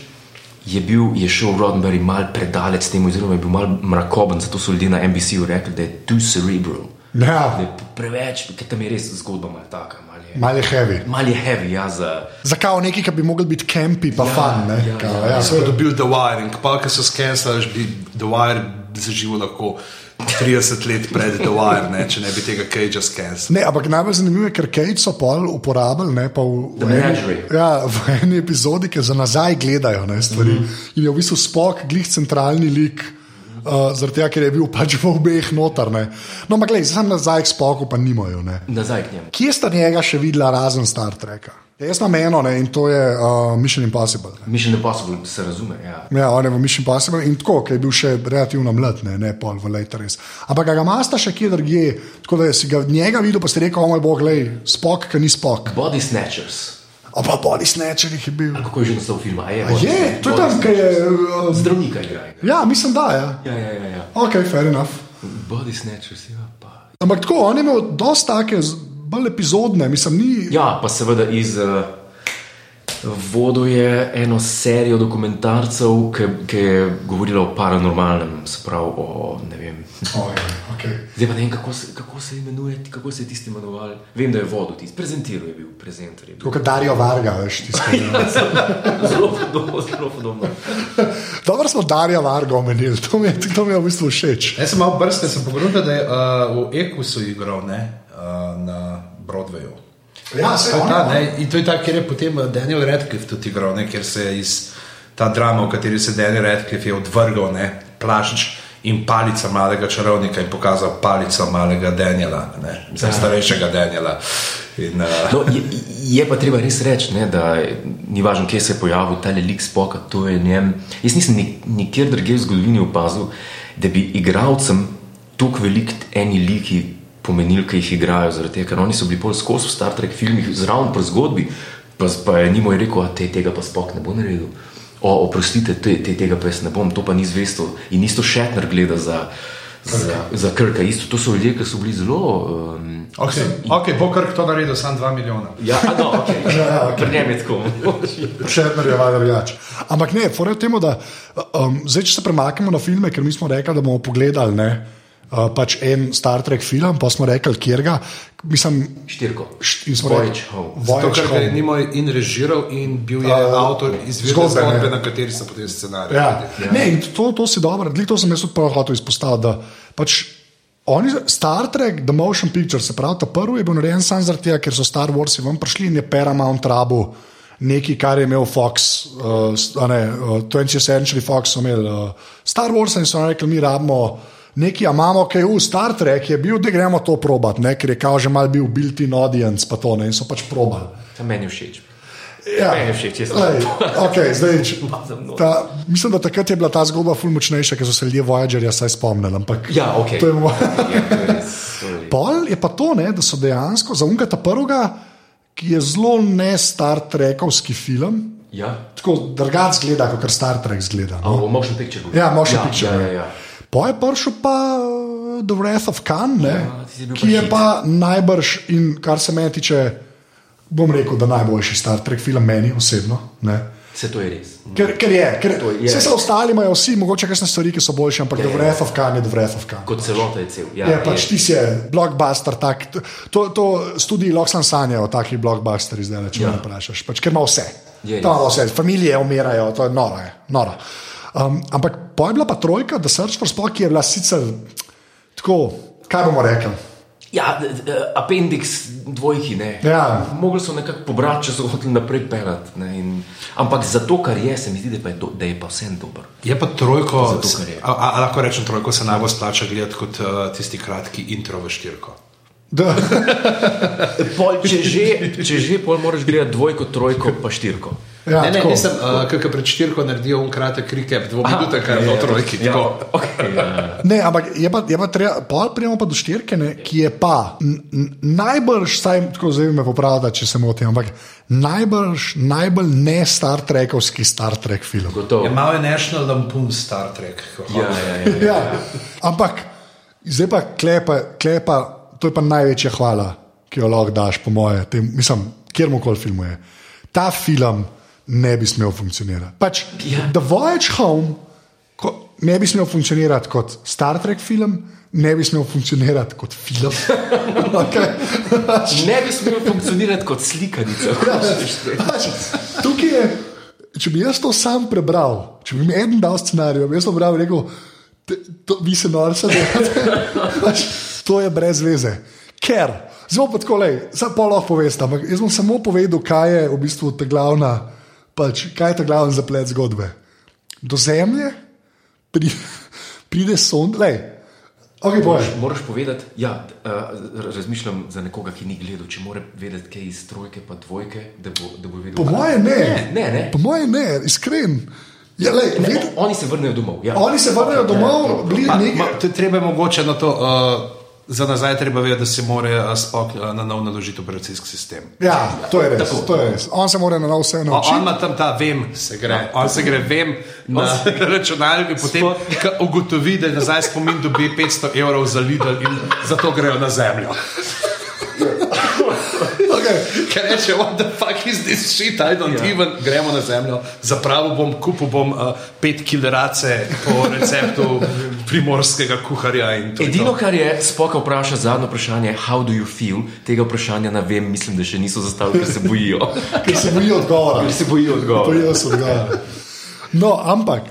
je, bil, je šel Roddenberry mal predaleč temu, oziroma je bil mal mrakoben, zato so ljudje na NBC-u rekli, da je too cerebral. Ja, preveč, ker tam je res zgodba mal taka, mal je, malo je heavy. mal je heavy, ja, za. Zakaj nekaj, ki bi mogel biti campi, pa ja, fun, ne? ja, Kao, ja, ja, So dobil The Wire in pa, ki so skenirali, bi The Wire zaživel lahko 30 let pred The Wire, ne, če ne bi tega Cagea skenirali. Ne, ampak najbolj zanimivo je, ker Kate so pol uporabili ne, pa v, The v, eni, Menagerie. ja, v eni epizodi, ki za nazaj gledajo ne, stvari. Mm -hmm. In je v bistvu spok, glih centralni lik. Uh, zaradi tega, ker je bil pač v obeh notar. Ne. No, ampak gledaj, sam nazaj k spoku pa nimajo. Ne. Nazaj k njemu. Kje sta njega še videla razen Star Treka? Ja, jaz imam eno ne, in to je uh, Mission Impossible. Ne. Mission Impossible se razume. Ja. Ja, on je v Mission Impossible in tako, ker je bil še relativno mlad, ne, ne pol v Later res. Ampak ga imasta še kje drugje, tako da si ga njega videl, pa si rekel, o moj bog, lej, spok, ki ni spok. Body Snatchers. A pa Body Snatcherih je bil. Kako je že naslov filma? A je, A je, to je tam, ki je. Uh, Zdravnika igra. ja, mislim, da je. Ja, ja, ja. ja. Ok, fair enough. Body Snatchers, ja. Pa. Ampak tako, on je imel dosta take, bolj epizodne, mislim, ni. Ja, pa seveda iz uh, vodo je eno serijo dokumentarcev, ki, ki je govorila o paranormalnem, se pravi o ne vem. Oh, ja, okay. Zdaj pa ne vem, kako se, kako se imenuje, kako se je tisti imenoval. Vem, da je vodo tisti, prezentiral je bil, prezenter je bil. Kot Darijo Varga, veš, tisti. Zelo podobno, zelo podobno. Dobro smo Darijo Varga omenili, to mi je, to mi je v bistvu všeč. Jaz sem malo brste, sem pogledal, da je uh, v Ekusu igral ne, na Broadwayu. Ja, se To je ta, ne, in to je ta, kjer je potem uh, Daniel Radcliffe tudi igral, ne, kjer se je iz ta drama, v kateri se Daniel Radcliffe je odvrgal, ne, plašč in palica malega čarovnika in pokazal palico malega Daniela, ne, mislim, starejšega Daniela. In, uh, No, je, je pa treba res reči, ne, da ni važno, kje se je pojavil ta lik spoka. to je njem. Jaz nisem ni- nikjer drugje v zgodovini opazil, da bi igralcem tako velik eni liki pomenili, ki jih igrajo. Zaradi tega, ker oni so bili pol skozi v Star Trek filmih, zraven pri zgodbi, pa, pa je njimo je rekel, da te, tega pa spok ne bo naredil. O, oprostite, te, te, tega pa jaz ne bom, to pa ni zvesto. In isto Šetner gleda za, za, za Krka. Isto, to so ljudje, ki so bili zelo. Um, Okay. Ok, bo kar to naredil, sam 2 milijona. ja, a no, okay. Ja, Pri njem je tako. Še vedno je valjda drugače. Ampak ne, fora je v tem, da um, zdaj, če se premaknemo na filme, ker mi smo rekli, da bomo pogledali ne, uh, pač en Star Trek film, pa smo rekli, kjer ga. Mislim, Štirko. št- in smo rekli, Home. Ga je Home. nimo in režiral in bil je Uh, avtor izvirne zgodbe, na kateri so potem scenarij. Ja. Ne, in to, to si dobro, glih to sem jaz tudi prav hotel izpostaviti. Da pač oni, Star Trek, The Motion Picture, se pravi, ta prvi je bil narejen samo zaradi tega, ker so Star Warsi ven prišli in je Paramount rabu. Nekaj, kar je imel Fox, uh, ne, uh, 20th Century Fox, so imeli uh, Star Wars in so rekli, mi rabimo nekaj, a imamo kaj v Star Trek, je bil, da gremo to probat, ne, ker je kao že mal bil built-in audience, pa to ne, in so pač probali. To meni je všeč. Ja, Meni je všeč, jaz sem Lej, okay, zdaj, č- za mno. ta, mislim, da takrat je bila ta zgodba ful močnejša, ker so se ljudje Voyagerja saj spomnili. Ampak Ja, ok. to je moj. Ja, je je. Pol je pa to, ne, da so dejansko za unga ta prvega, ki je zelo ne Star Trekovski film, Ja, tako drugač zgleda, kot Star Trek zgleda. a No? v motion picture. Ja, motion ja, picture, Ja, ja. ja, ja. Po je prišel pa uh, The Wrath of Khan, ne, Ja, je ki je pa najbrž, in kar se meni tiče, bom rekel, da najboljši Star Trek film meni osebno. Ne. Vse to je res. Ker, ker je, ker To je. vse se ostali imajo vsi, mogoče kakšne stvari, ki so boljše, ampak The Wrath of Khan je The Wrath of Khan. Kot celota je cel. Ja, Ja, pač ti si je blockbuster, tak, to, to tudi Loxan sanja o takih blockbusterjih, zdaj če Ja. me vprašaš, pač, ker ima vse. Je To ima vse, familije umirajo, to je noro. Je, noro. Um, ampak pa je bila pa trojka, da Search for Spock je bila sicer tako, kaj bomo rekli. Ja, d- appendix dvojki. Ne. Ja. Mogli so nekako pobrati, če so hoteli naprej pelati. ne, in- Ampak zato, kar je, se mi zdi, da, pa je, do, da je pa vsem dober. Je pa trojko, Zato, je. a, a, a lahko rečem, trojko se najbolj splača gledati kot uh, tisti kratki intro v štirko. Da, Pol, če, že, če že, pol moraš gledati dvojko, trojko, pa štirko. ja, ne, ne, tako. nisem, uh, kako pred štirko naredijo un kratek recap, dvominuten, kar je v trojki. Ja, okay, ja. Ne, ampak je pa, je pa treba, pol prijemo pa do štirke, ne, ki je pa najbrž, saj tako zdaj me popravlja, če se motim, ampak najbrž, najbolj ne Star Trekovski Star Trek film. Gotovo. Je malo je National Lampoon Star Trek. Ja, ja, ja. Ja, ampak zdaj pa klepa, klepa, to je pa največja hvala, ki jo lahko daš, po moje, tem, mislim, kjerkoli filmu je. Ta film ne bi smel funkcionirati. Pač, Ja. The Voyage Home ko, ne bi smel funkcionirati kot Star Trek film, ne bi smel funkcionirati kot film. okay. Ne bi smel funkcionirati kot slikanica. Pač, Tukaj je, če bi jaz to sam prebral, če bi mi en dal scenarij, bi jaz to bral in rekel, "Te- to, vi se norce delate. To je brez veze. Ker, zelo pa tako, zdaj pa lahko poveste, ampak jaz bom samo povedal, kaj je v bistvu ta glavna, pač, kaj je ta glavni zaplet zgodbe. Do zemlje pri, pride sond, le. Okay, Moraš, moraš povedati, ja, uh, razmišljam za nekoga, ki ni gledal, če mora vedeti, kaj je iz trojke pa dvojke, da bo, da bo vedel. po kaj- moje ne. Ne, ne. Po moje ne, iskren. Ja, lej, ne ved, Oni se vrnejo domov. Ja. oni se vrnejo domov, bili Ma, nekaj. ma, to je treba mogoče na to, uh, za nazaj treba vedeti, da se mora spok na nov naložiti operacijski sistem. Ja, to je res. To je res. On se mora na novo vse O, on naučiti. ima tam ta vem, se gre, on se gre vem na računalnik in potem ugotovi, da nazaj spomin dobi 500 evrov za Lidl in zato grejo na zemljo. Okay. Ker reče, what the fuck is this shit, I don't yeah. even, gremo na zemljo, zapravil bom, kupil bom uh, pet kilerace po receptu primorskega kuharja in to. je Edino, to. kar je Spoka vprašal, zadnje vprašanje, how do you feel, tega vprašanja ne vem, mislim, da še niso zastavili, ker se bojijo. Ker se bojijo odgovora. Ker se bojijo odgovora. Bojijo se odgovora. No, ampak.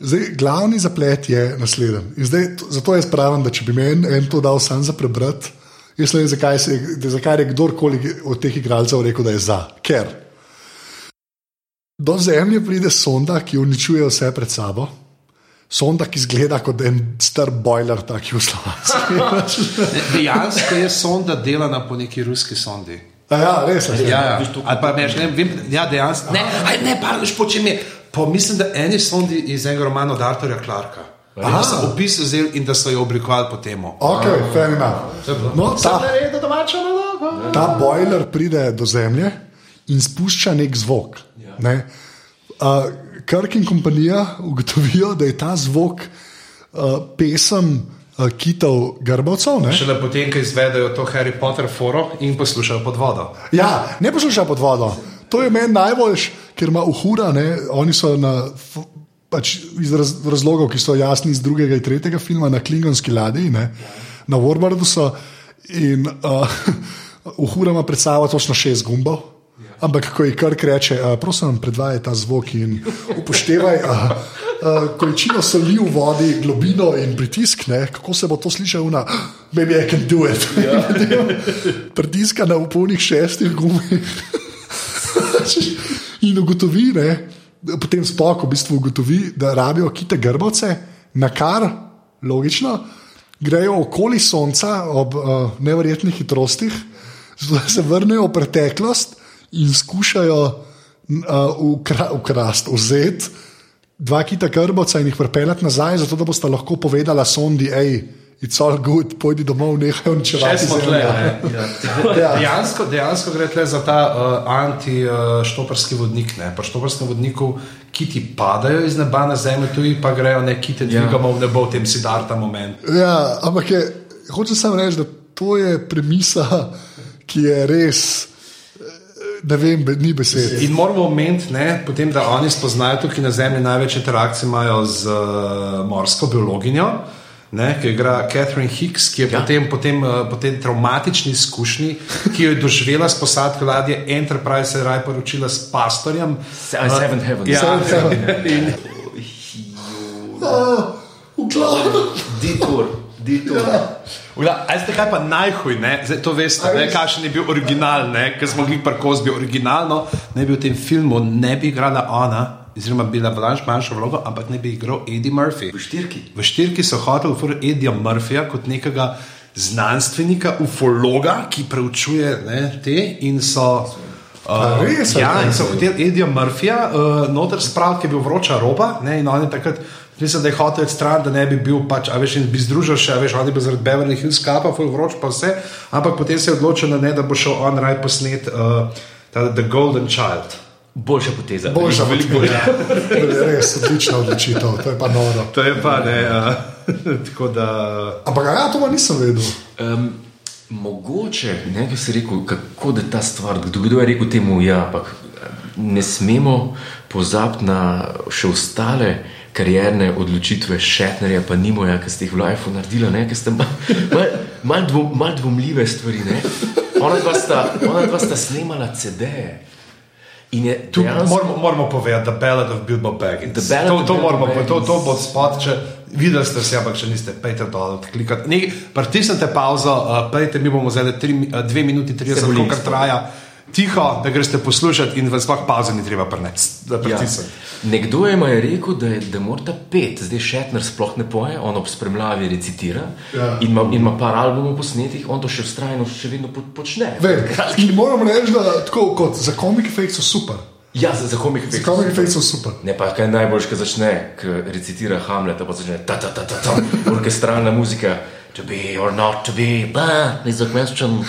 Zdaj, glavni zaplet je naslednji. In Zdaj, to, zato jaz pravim, da če bi mi en, to dal sam za prebrati, jaz ne vem, zakaj, se, da- zakaj je kdorkoli od teh igralcev rekel, da je za. Ker do zemlje pride sonda, ki uničuje vse pred sabo. Sonda, ki izgleda kot en star boiler, taki v Slovenski. Dejansko je sonda delana po neki ruski sondi. A ja, res je. Ja, ja. Ali pa ne, ne vem, ja, dejansko. Ne, aj, ne, pardon, počem je. Po, mislim, da eni sondi iz enega romana od Arturja Clarka. Da so opis vzeli in da so jo oblikovali po temu. Ok, fair enough. No, ta, ta boiler pride do zemlje in spušča nek zvok. Ne? Uh, Krk in kompanija ugotovijo, da je ta zvok uh, pesem uh, kitov grbovcev. ne. Šele potem, ko izvedejo to Harry Potter foro in poslušajo pod vodo. Ja, ne poslušaj pod vodo. To je meni najboljš, ker ima uhura, ne? oni so na. Pač iz raz, razlogov, ki so jasni iz drugega in tretjega filma, na Klingonski ladji, ne? na Warbardu so. In uh, uhura ima pred sabo točno šest gumbov. Ampak, ko je kar reče, uh, prosim, predvajaj ta zvok in upoštevaj uh, uh, količino soli v vodi, globino in pritisk, ne? kako se bo to slišalo na, maybe I can do it. Ja. Pritiska na upolnih šestih gumih in ugotovi, ne, potem spok v bistvu ugotovi, da rabijo kite grbovce, na kar, logično, grejo okoli Sonca ob uh, neverjetnih hitrostih, zato da se vrnejo v preteklost in skušajo uh, ukra ukrast, vzeti dva kita grbovca in jih pripeljati nazaj, zato da boste lahko povedala sondi, hej. It's all good, pojdi domov, nehaj Če uničevati ne. Ja. Dejansko, dejansko gre tle za ta uh, anti-štoparski vodnik. Ne? Pri štoparskem vodniku kiti padajo iz neba na zemljo, tu pa grejo ne kite, dvigamo v nebo v tem sidarta momentu. Ja, ampak je, hočem samo reči, da to je premisa, ki je res, ne vem, be- ni besed. In moramo omeniti, ne, potem, da oni spoznajo tukaj na Zemlji največ interakcij imajo z uh, morsko biologinjo. Ne, ki jo igra Catherine Hicks, ki je ja. potem, potem, uh, po tej traumatični izkušnji, ki jo je doživela s posadko ladje Enterprise, se je raje poročila s pastorjem. Se- I Seventh Heaven. Ja, Seventh Heaven. in, V glavu. Detour, detour. Vgla, a zdaj kaj pa najhuj, ne? Zdaj, to veste, ne, kakšen je bil original, ker smo jih parkos bil originalno, ne bi v tem filmu ne bi igrala ona, oziroma bila Blanche manjšo vlogo, ampak ne bi igral Eddie Murphy. V štirki. V štirki so hoteli fur Eddija Murphyja kot nekega znanstvenika, ufologa, ki preučuje ne, te in so. A res, ja, in so hoteli Eddija Murphyja uh, noter spraviti, ki je bil vroča roba. Ne, in on je takrat, mislim, da je hotel stran, da ne bi bil pač, a veš, in bi združil še, a veš, on je bil zaradi Beverly Hills kapa, full vroč pa vse, ampak potem se je odločil, da ne, da bo šel on raj posnet uh, ta, The Golden Child. Boljša poteza. Boljša veliko bolj. Res odlična odločitev, to je pa noro. To je pa ne. Uh, tako da. Ampak ja, to pa nisem vedel. Um, mogoče, ne bi se rekel, kako da ta stvar, kdo, kdo je rekel temu, ja, ampak ne smemo pozabiti na še ostale karierne odločitve Šetnerja, pa Nimoja, ki ste jih v Lifeu naredili, ki ste malo mal, mal dvom, mal dvomljive stvari. Ne. Ona dva sta, ona dva sta snemala CD-je. Je dejansko- moramo, moramo povedati, da Ballad of Bilbo Baggins. To, to, Bilbo moramo, Baggins. to, to bo spot, če videli ste se, ampak če niste, pejte dol, klikate. Ne, pritisnite pauzo, uh, pejte, mi bomo zdaj 2 minuti 30, bojim. kolikor traja. Tiho, da greste poslušati in vas sploh pauze ni treba prneti, da Ja. Nekdo je mi rekel, da, je, da mora pet, zdaj Šetner sploh ne poje, on ob spremljavi recitira Ja. in, ima, par albumov posnetih, on to še vztrajno še vedno po, počne. Vem, moram reči, da tako kot za komik efekt so super. Ja, za, za komik Za komik efekt so super. Ne pa kaj najboljš, ko začne, ko recitira Hamlet, pa začne ta ta ta ta ta, orkestralna muzika. To be or not to be, blah, is a question.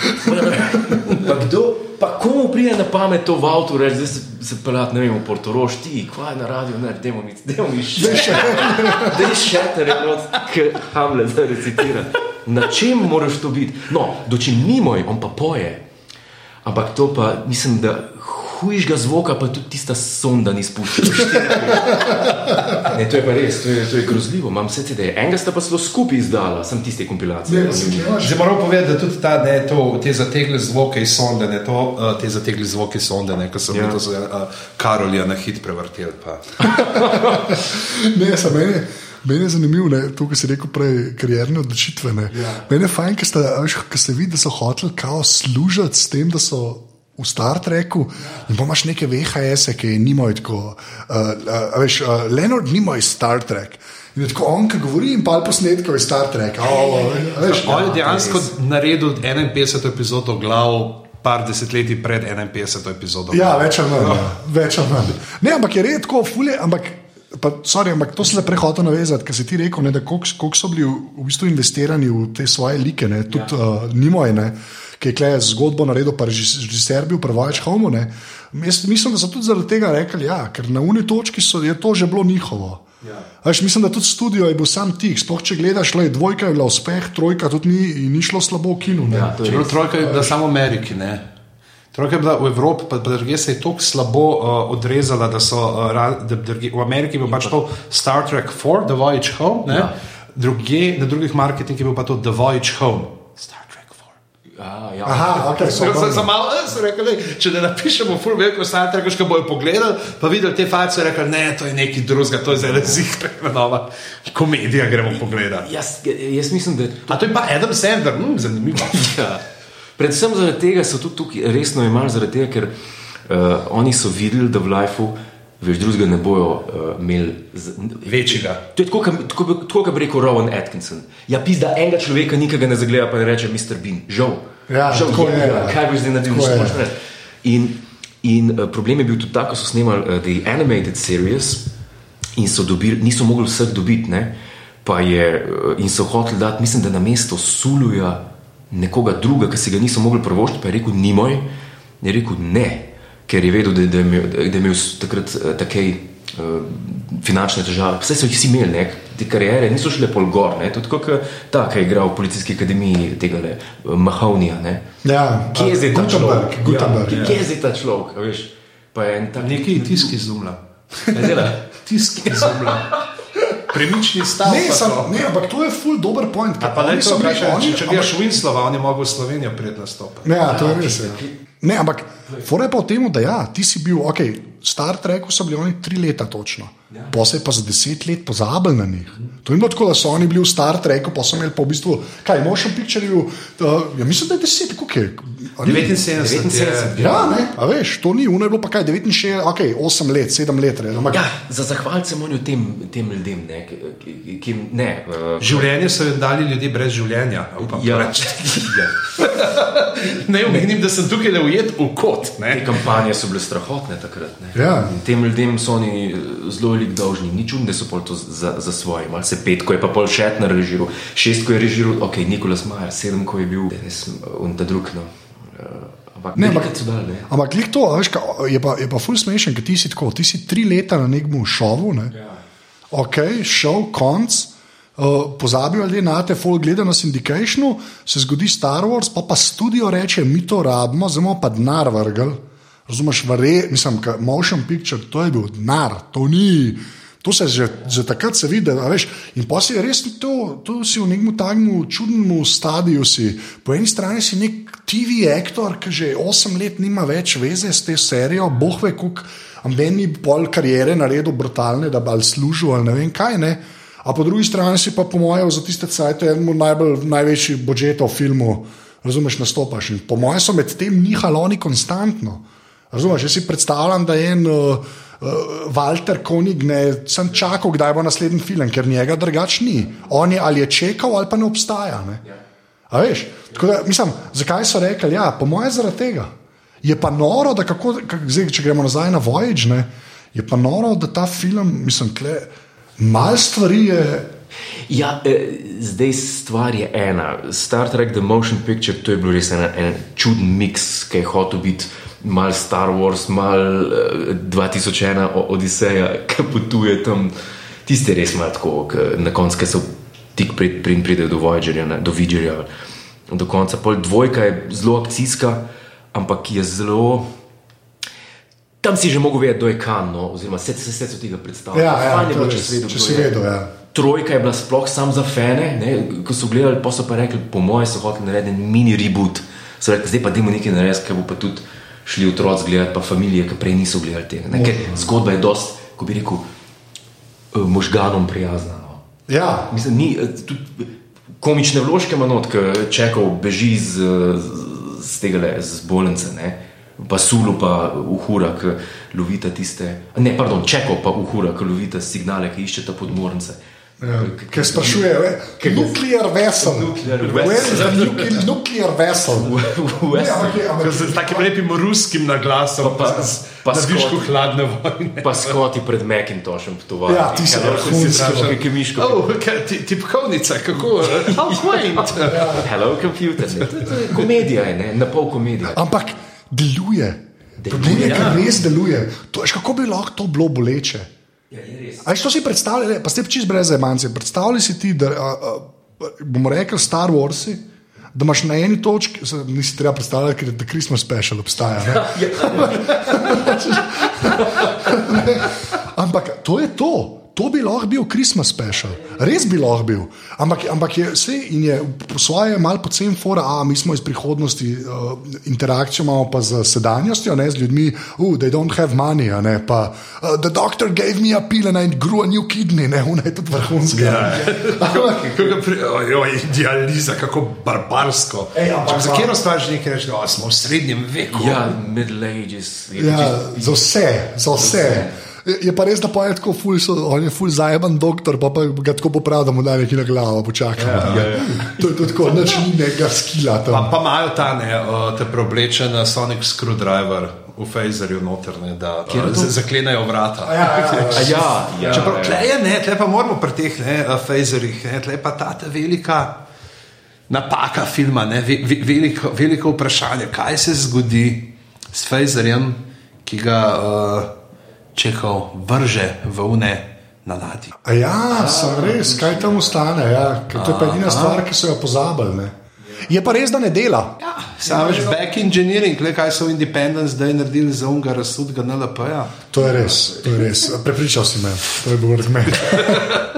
pa kdo, pa komu pride na pamet to v avtu, reči, zdaj se, se pelat, ne vem, v Portorož, ti, kva je na radiju, ne, dajmo mi, dajmo mi še. Daj še te ki Hamlet zdaj recitira. Na čem moraš to biti? No, dočim ni moj, on pa poje. Ampak to pa, mislim, da hujšega zvoka, pa tudi tista sonda ni spuščala. Ne, to je pa res, to je, to je grozljivo. Imam vse te, enega sta pa celo skupaj izdala, sem tiste kompilacije. Zdaj moramo povedati, da tudi ta, ne, to, te zategle zvoke iz sonde, ne, to, uh, te zategle zvoke iz sonde, ne, ko so Ja. to uh, Karolja na hit prevrteli. Pa. Ne, samo meni, meni je zanimivo, ne, to, kar si rekel prej, karierne odločitve. Ne. Ja. Meni je fajn, ker ste videli, da so hoteli kao služiti s tem, da so. V Star Treku in pa imaš neke VHS-e, ki nimajo tako. Uh, uh, veš, uh, Leonard nima iz Star Trek. In je tako on, ki govori, in pa posnetkov iz Star Treka. Oh, veš, On je dejansko naredil 51 epizodo glav, par desetletij pred 51 epizodo. Ja, več ali manj. Ja. Več ali manj. Ne, ampak je redko, fulje, ampak. Pa, sorry, ampak to se le prehodo navezati, ker si ti rekel, koliko koliko so bili v, v bistvu investirani v te svoje like, tudi ja. uh, Nimoj, ne, ki je kle zgodbo naredil, pa režis- režiser bil prevajač Homo. Ne. Jaz mislim, da so tudi zaradi tega rekli, ja, ker na uni točki so, je to že bilo njihovo. Ja. Veš, mislim, da tudi studio je bil sam tih. Sploh če gledaš, le dvojka je bila uspeh, trojka tudi ni, ni šlo slabo v kinu. Ja, to je res. trojka je bila samo v Ameriki. Ne? Trojka je bila v Evropi, pa, druge se je tako slabo uh, odrezala, da so uh, ra- da druge, v Ameriki je bil pač to Star Trek 4, The Voyage Home, ja. Ja. druge, na drugih marketingih je bil pa to The Voyage Home. Star Trek 4. A, ja. Aha, ok, so Za, za malo so rekli, "Lej, če ne napišemo full veliko Star Trek, ko bojo pogledali, pa videli te face, rekli, ne, to je nekaj drugega, to je zdaj zihra nova komedija, gremo pogledati. Jaz, jaz mislim, da A to je pa Adam Sandler, hm, zanimivo. Ja. Predvsem zaradi tega so tudi tukaj resno imeli, zaradi tega, ker uh, oni so videli, da v lifeu več drugega ne bojo uh, imeli. Z, Večjega. To je tako, kot- tako, bi- tako kot bi rekel Rowan Atkinson. Ja, pis, da enega človeka nikega ne zagleda, pa ne reče Mr. Bean. Žal. Ja, Žal tako je, ja. Kaj bi zdaj naredil? Tako ne je. moreš narediti. In, in uh, problem je bil tudi ta, ko so snemali uh, The Animated Series in so dobili, niso mogli vseh dobiti, ne? pa je uh, in so hoteli dati, mislim, da na mesto Suluja nekoga druga, ki si ga niso mogli prvošiti, pa je rekel, ni moj. Je rekel ne, ker je vedel, da, da, je, imel, da je imel takrat uh, takej. Uh, finančne težave, vse so jih vsi imeli, ne? te kariere niso šle pol gor. Ne? To je tako, kot ta, ki je igral v policijski akademiji, tega le, Mahovnija. Ne? Ja, Kje je zdaj ta Gutenberg, človek? Gutenberg, ja, ja. kje je zdaj ta človek? a Veš, pa je en tak Nekaj tisk izumlja. Ne dela. Tisk izumlja. Premični stav. Ne, pa sam, to. ne, ampak to je full dober point. ker A pa ne so bili- kaj, oni- če, če gledaš Winslova, on je mogel v Slovenijo pred nastopom. Ne, ja, to je res. Ja. Ne, ampak fora je pa v tem, da ja, ti si bil, ok, Star Treku so bili oni tri leta točno. Ja. Pa se je pa za deset let pozabil na njih. To ni bilo tako, da so oni bili v Star Treku, pa so imeli pa v bistvu, kaj, motion picture je uh, ja, mislim, da je deset, kako je. A ni? 79. 79. je- Ja, ne, a veš, to ni, uno je bilo pa kaj, 69, ok, 8 let, 7 let, ne, ampak Ja, za zahvalce morajo tem, tem ljudem, ne, ki, ki, ki jim ne. Uh, Življenje so jim dali ljudje brez življenja. upam ja, reči. ja. Ne omenim, da sem tukaj le ujet v kot. Te Ne? kampanje so bile strahotne takrat. Ne. Ja. In Tem ljudem so oni zelo veliko dolžni. Ni čudno, da so pol to za, za svoje. Malo se pet, ko je pa pol šetner režiral, šest, ko je režiral, ok, Nikolas Majer, sedem, ko je bil, in ta drug. No. Uh, ampak Ne, ampak- dali. Ne. Ampak glih to, a veš, ka, je pa, je pa ful smešen, ker ti si tako, ti si tri leta na nekem šovu, ne? ja. ok, šov, konc. Uh, pozabijo ljudje na te, folk gleda na syndicationu, se zgodi Star Wars, pa pa studio reče, mi to rabimo, bomo pa denar vrgel. Razumeš, vare, mislim, motion picture, to je bil denar, to ni. To se že, že takrat se vidi, veš. In pa si res to, to si v nekem takmu čudnem stadiju. Si. Po eni strani si nek TV aktor, ki že 8 let nima več veze s te serijo, boh ve, koliko meni pol karijere naredil brutalne, da bi ali služil ali ne vem kaj. Ne. A po drugi strani si pa po mojem za tiste cajtove enemu najbolj, največji budžetov filmu, razumeš, nastopaš. In po mojem so med tem nihali oni konstantno. Razumeš, jaz si predstavljam, da je en uh, Walter Konig ne sem čakal, kdaj bo naslednji film, ker njega drugač ni. On je ali je čakal, ali pa ne obstaja. Ne? A veš, tako da, mislim, zakaj so rekli, ja, po mojem zaradi tega. Je pa noro, da kako, kak, zdaj, če gremo nazaj na Voyage, ne, je pa noro, da ta film, mislim, kle, malo stvari je. Ja, eh, zdaj stvar je ena. Star Trek The Motion Picture, to je bil res en, en čuden miks, ki je hotel biti mal Star Wars, mal eh, 2001 o- Odiseja, ki potuje tam. Tiste res malo tako, na koncu, so tik pred pred pridejo do Voyagerja, ne, do Vidgerja. Do konca, pol dvojka je zelo akcijska, ampak je zelo. Tam si že mogel vedeti, kdo je kan, no, oziroma se vse tega predstavlja. Ja, ja, je bilo, če si vedel, če si vedel, ja. Trojka je bila sploh sam za fene, ne? ko so gledali, pa so pa rekli, po mojem, so hoteli narediti mini reboot. So rekli, zdaj pa dajmo nekaj narediti, ker bo pa tudi šli otroci gledati, pa družine, ki prej niso gledali tega. Ne? Ker zgodba je dost, ko bi rekel, eh, možganom prijazna. No. Ja, Mislim, ni eh, tudi komične vložke ima not, ki čekal beži z, z tega le, z bolnice. Ne? Pa sulu, pa uhura, ki lovita tiste. Ne, pardon, čekal pa uhura, ki lovita signale, ki iščeta podmornice. Ja ker sprašuje, nuklear vessel. Nuclear Where is the nuclear, nuclear vessel? Ne, ampak je- ampak- Z takim lepim ruskim naglasom, Pa- pa, pa višku Scott. hladne vojne. Pa skoti pred Macintoshom potovali. Ja, ti so vrhunski. Kaj miško. Oh, kaj, ti, tipkovnica, kako? How quaint. Hello, computer. Je komedija, je, ne, na pol komedija. Ampak deluje. Problem je, ker res deluje. To, kako bi lahko to bilo boleče? A veš, to si predstavljaj, pa ste čist brez emancije. Predstavljaj si ti, da a, a, bomo rekli Star Warsi. Da imaš na eni točki, se, nisi treba predstavljati, ker je Christmas Special obstaja. ne. Ampak to je to. To bi lahko bil Christmas special, res bi lahko bil. Ampak, ampak je vse in je po svoje malo pocen fora, a mi smo iz prihodnosti, uh, interakcijo imamo pa z sedanjostjo, ne z ljudmi, uh, they don't have money, a ne pa uh, the doctor gave me a pill and I grew a new kidney, ne, ona je tudi pri- Ojoj, Dializa, kako barbarsko. Ej, ampak za za- kjer že nekaj reči, da smo v srednjem veku. Ja, Middle Ages. Ja, čisto- za vse, za vse. Je- Je pa res, da pa je tako ful, so, on je ful zajeban doktor, pa, pa ga tako popravi, da mu da nekaj na glavo, počakaj. Ja, ja. To je tako, nič ni nekega skila Pa, tam. pa imajo ta ne, uh, te preoblečen Sonic Screwdriver v Phaserju noter, ne, da uh, z- zaklenejo vrata. Ja, ja, A ja, ja, Čeprav ja. tle je, ne, tle pa moramo pri teh ne, uh, Phaserjih, ne, tle pa ta ta velika napaka filma, ne, ve, ve, veliko, veliko vprašanje, kaj se zgodi s Phaserjem, ki ga uh, čekal vrže v une na ladji. A ja, sem res, kaj tam ostane. Ja. Ker To je pa edina stvar, ki so jo pozabili. Ne. Je pa res, da ne dela. Sam veš, back engineering, le kaj so Independence zdaj naredili za unga razsudga NLP-ja. To je res, to je res. Prepričal si me, to je bil argument.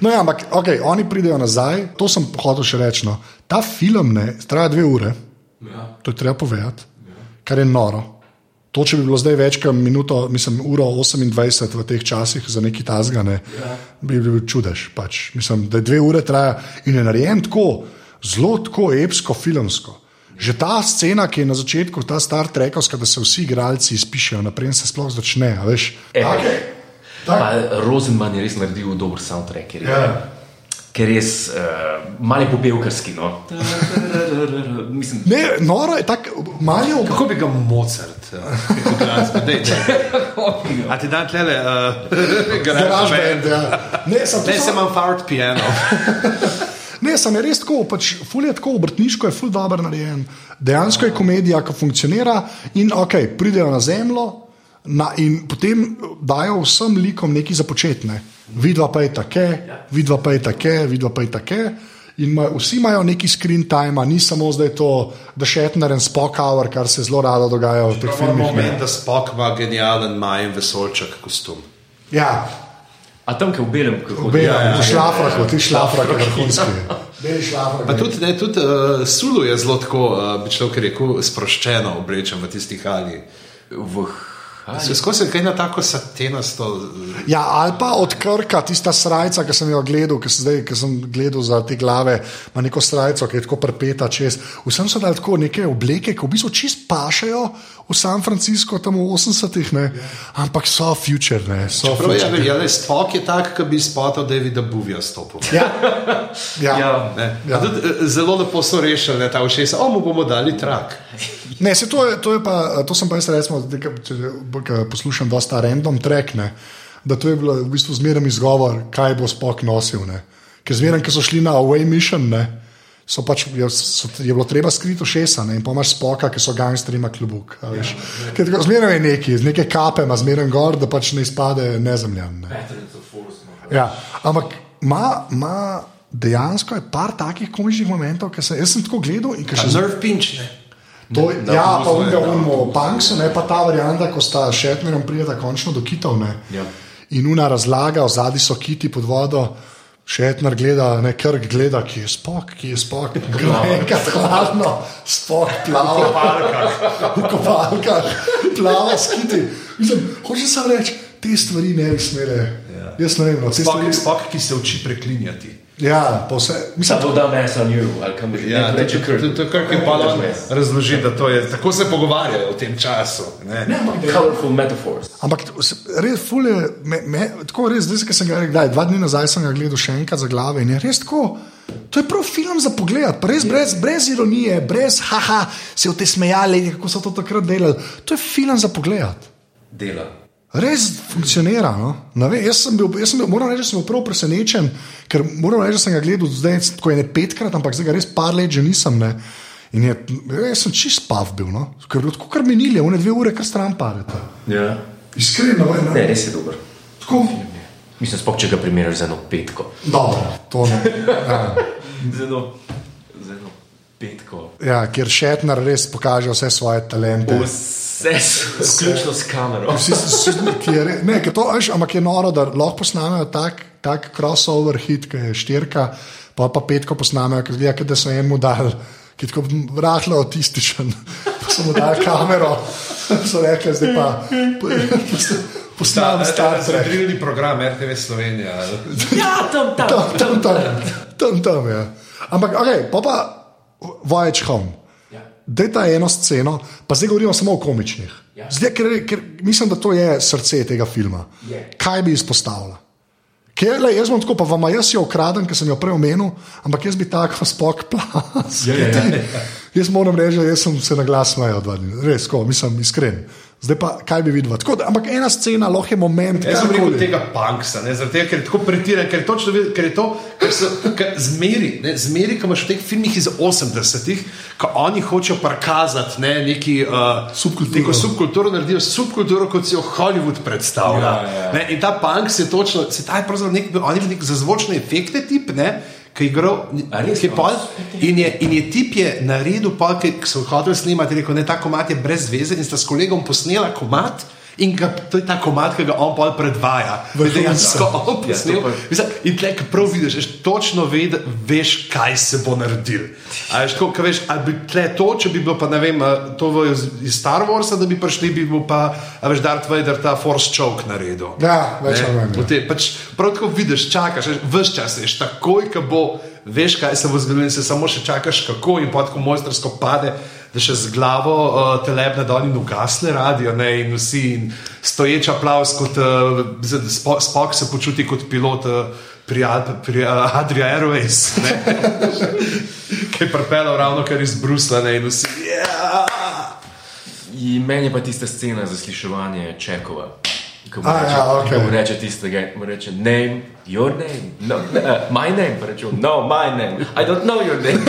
No, ja, ampak okay, oni pridejo nazaj, to sem hotel še reči. No. Ta film ne, traja dve ure, Ja. to je treba povedati, kar je noro. To, če bi bilo zdaj več kot minuto, mislim, uro 28 v teh časih za neki tazgane, ja. bi bil čudež. Pač. Mislim, da dve ure traja in je narejen tako, zelo tako epsko, filmsko. Že ta scena, ki je na začetku, ta star trekovska, da se vsi igralci izpišejo, naprej se sploh začne. Veš, E, take, Pa Rosenman je res naredil dober soundtrack. Ja. Ker je res uh, malo popevkarski. No. Mislim, Ne, noro je tako, malo je ob- Kako bi ga Mozart, uh, kot glasbe, dej, dej. A ti dan tlele, uh, Garage band, ja. Ne, sem Ne, sem imam fart piano. Ne, sem res tako, pač, ful je tako obrtniško, je ful dobro narejen. Dejansko je komedija, ki funkcionira in ok, pridejo na zemljo. Na, in potem dajo vsem likom nekaj započetne. Vidva pa je take, vidva pa je take, vidva pa je take. In ma, vsi imajo neki screen time, ni samo zdaj to, da še etnaren spok hour, kar se zelo rado dogaja v teh filmih. Moment, da Spock ima genijalen majen vesolček kostum. Ja, a tam, ki je v belem, kako obe, ja, ja, v šlafraku, ti šlafrak je vrhunski. Beli šlafrak. Pa tudi, ne, tudi uh, Sulu je zelo tako, uh, bi človek rekel, sproščeno oblečen v tistih ali. v Se skozi kaj na tako satenasto. Ja, ali pa od krka, tista srajca, ki sem jo gledal, ki sem, zdaj, ki sem gledal za te glave, ima neko srajco, ki je tako prepeta čez. Vsem so dali tako neke obleke, ki v bistvu čist pašajo v San Francisco, tam v 80-ih, ne? ampak so future. Ne? So Prav je, future. ja, le Spock je tak, ki bi spotal Davida Buvija stopil. Ja, ja. Ja, Ja. ja. tudi, eh, zelo lepo so rešili ne, ta ušesa, o mu bomo dali trak. Ne, se to, je, to, je pa, to sem pa jaz, recimo, če ko poslušam dosta random track, ne, da to je bilo v bistvu zmeraj izgovor, kaj bo spok nosil. Ne. Ker zmeraj, ko so šli na away mission, ne, so pač, je, so, je bilo treba skriti šesa ne, in pa imaš spoka, ki so gangsteri, ima klubuk. a veš. Ker tako Zmeraj je neki, z neke kape ima zmeraj gor, da pač ne izpade nezemljan. Ne. Ja, ampak ima, ima dejansko je par takih komičnih momentov, ki se jaz sem tako gledal in ki še zdaj. Nerv pinč, ne. To, Na ja, pa unga unmo Punksu, ne pa ta varianta, ko sta Šetnerom prijeta končno do kitov. Ne. Ja. In una razlaga, zadnji so kiti pod vodo. Šetner gleda, ne krk gleda, ki je spok, ki je spok, enkrat hladno, spok plava. V kopalkah, plava skiti. Mislim, hoče samo reči, te stvari ne bi smele. Ja. Jaz ne vem, no, te Spock, stvari. Spock, ki se uči preklinjati. Ja, vse. Mislim, Samo da mess on you, ali kam bi Ja, to, reče to, to, to, kar je pa on razloži, da to je, tako se pogovarjajo v tem času. Ne? ne, ampak Colorful metaphors. Ampak res, ful je, me, me, tako res, zdaj, ki sem ga rekel, dva dni nazaj sem ga gledal še enkrat za glave in je res tako. To je prav film za pogled, pa res brez, brez ironije, brez haha, se v te smejali, kako so to takrat delali. To je film za pogled. Dela. Res funkcionira. No? Ne Vem, jaz sem bil, jaz sem bil, moram reči, da sem bil prav presenečen, ker moram reči, da sem ga gledal zdaj, tako je ne petkrat, ampak zdaj ga res par let že nisem. Ne? In je, jaz sem čist spav bil, no? ker je bilo tako kar minili, one dve ure, kar stran parete. Ja. Iskreno, Ne, res je dober. Tako, Mislim, spok, če ga primerjaš z eno petko. Dobro, to ne. Ja. Z eno, z eno petko. Ja, kjer Šetner res pokaže vse svoje talente. Vse, vključno s kamero. Vsi, vsi, ki je, ne, ki to, veš, ampak je noro, da lahko posnamejo tak, tak crossover hit, ki je štirka, pa pa petko posnamejo, ki zgleda, da so enemu dali, ki je tako rahlo autističen. Pa so mu dali kamero, so rekli, zdaj pa posnamem Star Trek. Zadrilni program RTV Slovenija. Ja, tam, tam. Tam, tam, tam, tam, tam ja. Ampak, ok, pa pa Voyage Home. Ja. Daj ta eno sceno, pa zdaj govorimo samo o komičnih. Ja. Zdaj, ker, ker mislim, da to je srce tega filma. Je. Kaj bi izpostavila? Ker, le, jaz bom tako, pa vam jaz jo ukradem, ker sem jo prej omenil, ampak jaz bi tako spok plas. Ja, ja, ja. Jaz moram reči, da jaz sem se na glas smejal dva dni, res, ko, mislim, iskren. Zdaj pa, kaj bi videl? Tako, da, ampak ena scena lahko je moment, Jaz sem rekel tega punksa, ne, zaradi tega, ker je tako pretiran, ker je točno videti, ker je to, kar so ker zmeri, ne, zmeri, ko imaš v teh filmih iz 80-ih, ko oni hočejo prikazati ne, neki uh, Subkulturo. Neko subkulturo naredijo, subkulturo, kot si jo Hollywood predstavlja. Ja, ja. Ne, in ta punk se je točno, se ta je pravzaprav nek, on je bil nek za zvočne efekte tip, ne. Ki je igral, res? je pol, in, je, in je tip je naredil, pa, ki so hoteli snemati, rekel, ne, ta komat je brez veze in sta s kolegom posnela komat. In ga, to je ta komat, ki ga on pol predvaja. Dejansko on Ja, posnel. Mislim, In tle, ki prav vidiš, veš, točno ve, da veš, kaj se bo naredil. A veš, tako, ka veš, ali bi tle to, če bi bilo pa ne vem, to v, iz, Star Warsa, da bi prišli, bi bil pa, a veš, Darth Vader ta Force Choke naredil. Ja, več ali manj, ja. Pač, prav tako vidiš, čakaš, veš, čas veš, takoj, ko bo, veš, kaj se bo zgodilo, in se samo še čakaš, kako in potko mojstrsko pade. Da še z glavo uh, telebne dol in ugasne radio, ne, in vsi in stoječ aplaus, kot uh, Spock Spock se počuti kot pilot uh, pri, pri uh, Adria Airways, ki je pripeljal ravno kar iz Brusla ne, in vsi. Yeah! In meni je pa tista scena zasliševanja Čekova. Ko mu A, reče, ja, okej. ko mu reče tistega, mu reče name, your name, no, uh, my name, pa reče, no, my name, I don't know your name.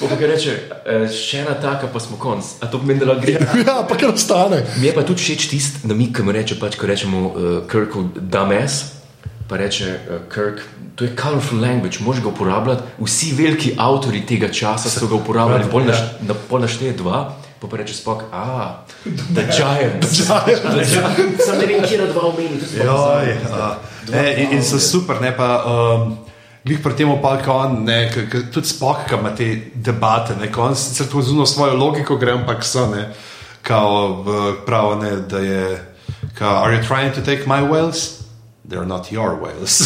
Pa ga reče, "Eh, še ena taka, pa smo konc. A to pomeni, da lahko gre. Ja, pa kar ostane. Mi je pa tudi všeč tisti namig, ki mu reče, pač, ko rečemo uh, Kirku, dames, pa reče uh, Kirk. To je colorful language, moš ga uporabljati. Vsi veliki avtori tega časa so ga uporabljali, pol, naš, na, pol našteje dva, pa, pa reče spok, ah, The Giants. Sam ne vem, kje dva omeniti. Joj, a, ne, in, in so super, ne pa. Um, Glih pri tem opalka on, ne, k, k, tudi spok, ki ima te debate, ne, on sicer to zunaj svojo logiko gre, ampak so, ne, kao prav, ne, da je, kao, are you trying to take my wells? They're not your wells.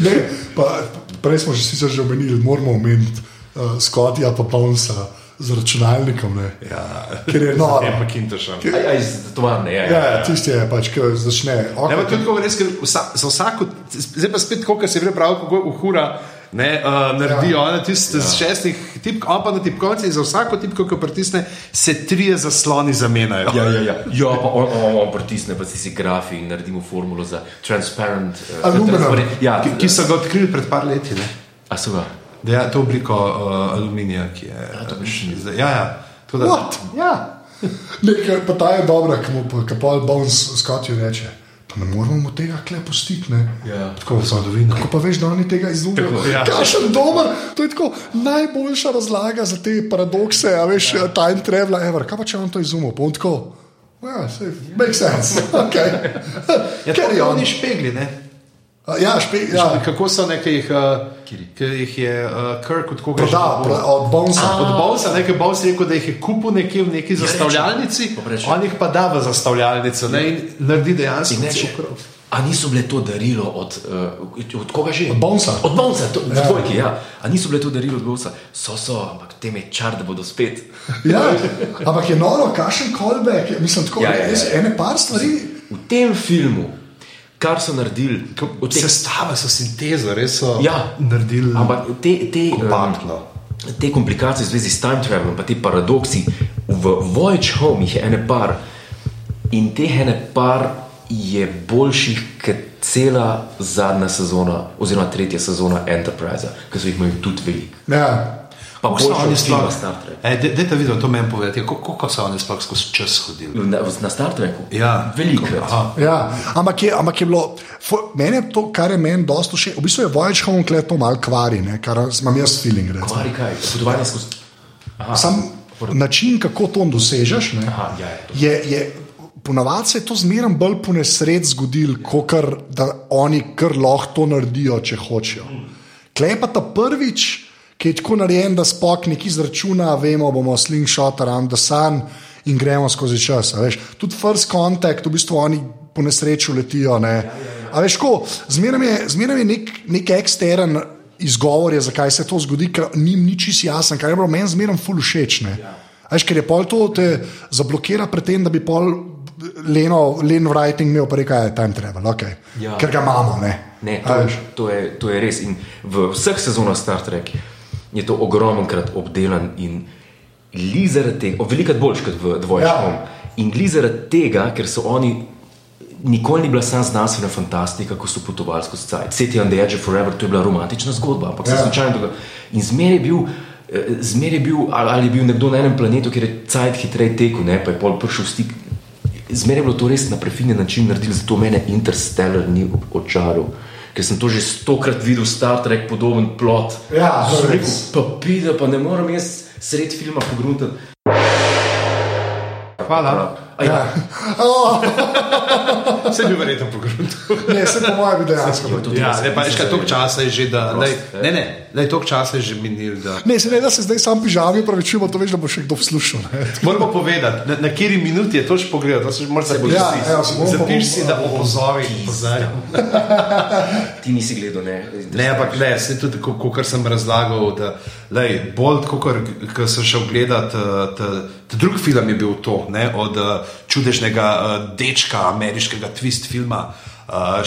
Ne, pa, prej smo že sicer že omenili, moramo omeniti uh, Scottija pa Bonsa z računalnikom. Ne, ja, ker je noro. Ne, pa kintašam. Aj, aj, iz tovarne, ja. Ja, ja, tisti je pač, ki začne. Ne, Okay, tudi tako res, vsa, za vsako, zdaj pa spet, kot se je prebral, kako uhura. Ne, uh, naredijo ja. tiste z šestih tipk, on pa na tipkovnici za vsako tipko, ki pritisne, se trije zasloni zamenjajo. Ja, ja, ja. ja pa on, on, on pritisne pa si grafi in naredimo formulo za transparent. Uh, Aluminum. transparent- Ja, Ki, ki so ga odkrili pred par leti. Ne? A so ga? Da, ja, to obliko uh, aluminija, ki je. Ja, ja, ja. Tako da- What? Ja. Nekaj, pa ta je dobra, ki mu pa kapal Bones Scottiju reče. Pa ne moramo mu tega kle pustiti. ne." Ja. Tako zgodovina. Kako pa veš, da oni tega izumijo? Ja. Kašen dober, to je tako najboljša razlaga za te paradokse, a veš, ja. time travel, ever. Kaj pa če on to izumil? Pa on tako. Ja, sej, makes sense. Okay. Ja, Carry so on. oni špegli, ne? A, Ja, špe, ja. Kako so nekaj, jih, uh, ki jih je uh, Kirk od koga Proda, pro, od Bonesa. Od Bowsa, nekaj Bows rekel, da jih je kupil nekje v neki zastavljalnici, Pa reče. on jih pa da v zastavljalnico ne, in naredi dejansko cukrov. A niso bile to darilo od, uh, od koga že? Od Bonesa. Od Bonesa, to, Ja. ja. dvojki, ja. A niso bile to darilo od Bonesa? So, so, ampak tem je čar, da bodo spet. Ja, ampak je noro, kašen callback, je, mislim, tako Ja, ja, ja, res, ja. ene par stvari. V tem filmu, kar so naredili, od teh Sestava so sintezo, res so Ja. naredili. Ampak te, te, Kompaktno. um, te komplikacije v zvezi s time travelom, pa te paradoksi, v Voyage Home jih je ene par in teh ene par je boljših kot cela zadnja sezona, oziroma tretja sezona Enterprise, ki so jih imeli tudi veliko. Ja. Pa so boljša oni sploh? Star Trek. E, de- Dajte videti, to meni povedati. Kako, kako so oni sploh skozi čas hodili? Na, na Star Treku? Ja. Aha. Ja, ampak, je, ampak je bilo, fo, meni je to, kar je meni dosto všeč. V bistvu je Voyage Home Kle to malo kvari, ne, kar imam jaz feeling. recimo. Kvari kaj? Potovanje skozi. Aha. Sam način, kako to dosežeš, ne, Aha, ja, je to. je, je ponavadi se je to zmeraj bolj po nesred zgodil, kot da oni kar lahko to naredijo, če hočejo. Klepa ta prvič, ki je tako narejen, da spok neki izračuna, vemo, bomo slingshot around the sun in gremo skozi čas. Tudi first contact, v bistvu oni po nesreču letijo. Ne. A veš, ko, zmeraj je, zmeraj je nek, nek ekstern izgovor, je, zakaj se to zgodi, ker njim ni čisto jasen, kar je bilo meni zmeraj ful všeč. Veš, ker je pol to te zablokira pred tem, da bi pol Leno, Len writing imel, pa rekel, je time travel, okay. Ja. ker ga imamo. Ne. Ne, to, to, je, to je res. In v vseh sezonah Star Trek je to ogromnokrat obdelan in li zaradi tega, o, velikrat boljš kot v Dvoječ Ja. In li zaradi tega, ker so oni. Nikoli ni bila sama znanstvena fantastika, ko so potovali skozi cajt. City on the Edge of Forever, to je bila romantična zgodba, ampak se Ja. je slučajno dogajalo. In zmeraj je bil, eh, zmeraj je bil ali, ali je bil nekdo na enem planetu, kjer je cajt hitreje tekel, ne, pa je pol prišel v stik. Zmeraj je bilo to res na prefinjen način naredili, zato mene Interstellar ni očaral. Ker sem to že stokrat videl, Star Trek, podoben plot. Ja, rekel, res. pa pride, pa ne morem jaz sred filma pogruntati. Hvala. A ja, Oh, Se bi verjetno pogrunil. ne, se po mojem bi dejansko. to Ja, ne, pa veš, kaj toliko časa je že, da. Prost, Lej, ne, ne, lej, toliko časa je že minil, da. Ne, se ne da se zdaj sam pižami, pravičujemo, to veš, da bo še kdo poslušal. ne. Moramo povedati, na, na kateri minuti je to že pogledal, to se že moraš zapisati. Ja, evo, si bom- Zapiš si, da bom- opozori. opozarjam. ti nisi gledal, ne? Ne, ampak ne, se tudi, kot sem razlagal, da lej, bolj kot sem šel gledat, eh, drugi film je bil to, ne, od eh, čudežnega uh, dečka, ameriškega twist filma. Uh,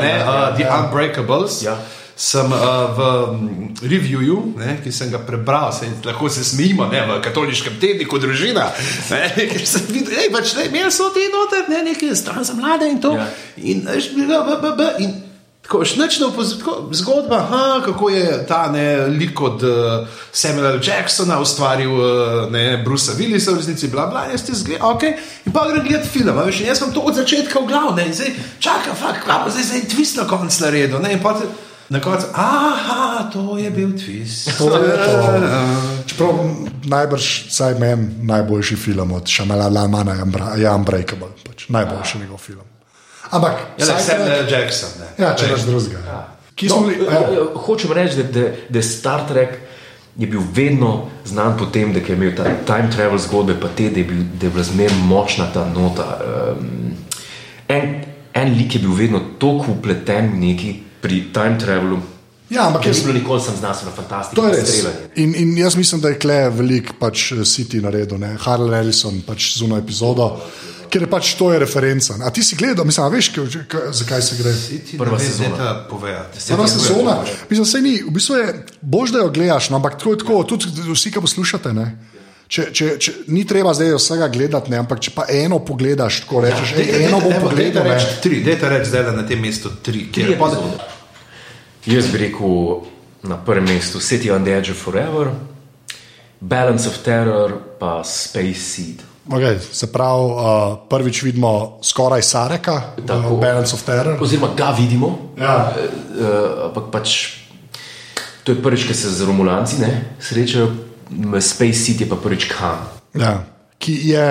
ne, uh, The. Unbreakables. Ja. Sem uh, v mm, reviewju, ne, ki sem ga prebral, se, lahko se smejimo, ne, v katoliškem tedniku družina. Ne, ker sem videl, da pač, imeli so te noter, ne, nekaj stran za mlade in to. Ja. In, b, b, in tako, šnečno zgodba, aha, kako je ta ne, lik od uh, Samuela Jacksona ustvaril uh, ne, Brusa Willisa v resnici, bla, bla, jaz ti zgledam, ok, in pa grem gledati film, veš, jaz sem to od začetka v glavu, ne, in zdaj čakam, fakt, kva pa zdaj en twist na koncu naredil, ne, in pa te, na koncu, aha, to je bil twist. To je to. Čeprav najbrž, vsaj meni, najboljši film od Šamalana je Unbreakable, pač najboljši njegov film. Ampak, Ja, le, Samuel takrat- Jackson, ne. ja, če naš drugega. Ja. No, bili, eh, ja. eh, hočem reči, da, da, da Star Trek je bil vedno znan po tem, da je imel ta time travel zgodbe, pa te, da je, bil, da je bila zmerno močna ta nota. Um, en, en lik je bil vedno tako upleten v neki pri time travelu. Ja, ampak jaz- ni bilo nikoli sem znanstveno fantastično. To je res. In, in jaz mislim, da je kle velik pač eh, City naredil, ne? Harley Ellison pač z uno epizodo, ker je pač to je referenca. A ti si gledal, mislim, veš, k, k, zakaj se gre? Prva sezona. Prva sezona, mislim, se ni, v bistvu je bož, da jo gledaš, no, ampak tako je tako, tudi vsi, ki poslušate. Ne? Če, če, če, ni treba zdaj vsega gledati, ne, ampak če pa eno pogledaš, tako rečeš, ja, eno bom pogledal. Reči tri, dajte reči zdaj na tem mestu tri. Kjer pa- epizode. Jaz bi rekel na prvem mestu City on the Edge of Forever, Balance of Terror, pa Space Seed. Okay, se pravi, uh, prvič vidimo skoraj Sareka, Tako. uh, Balance of Terror. Oziroma ga vidimo, Ja. uh, ampak pač to je prvič, ki se z Romulanci ne, srečajo, Space City je pa prvič kam. Ja, ki je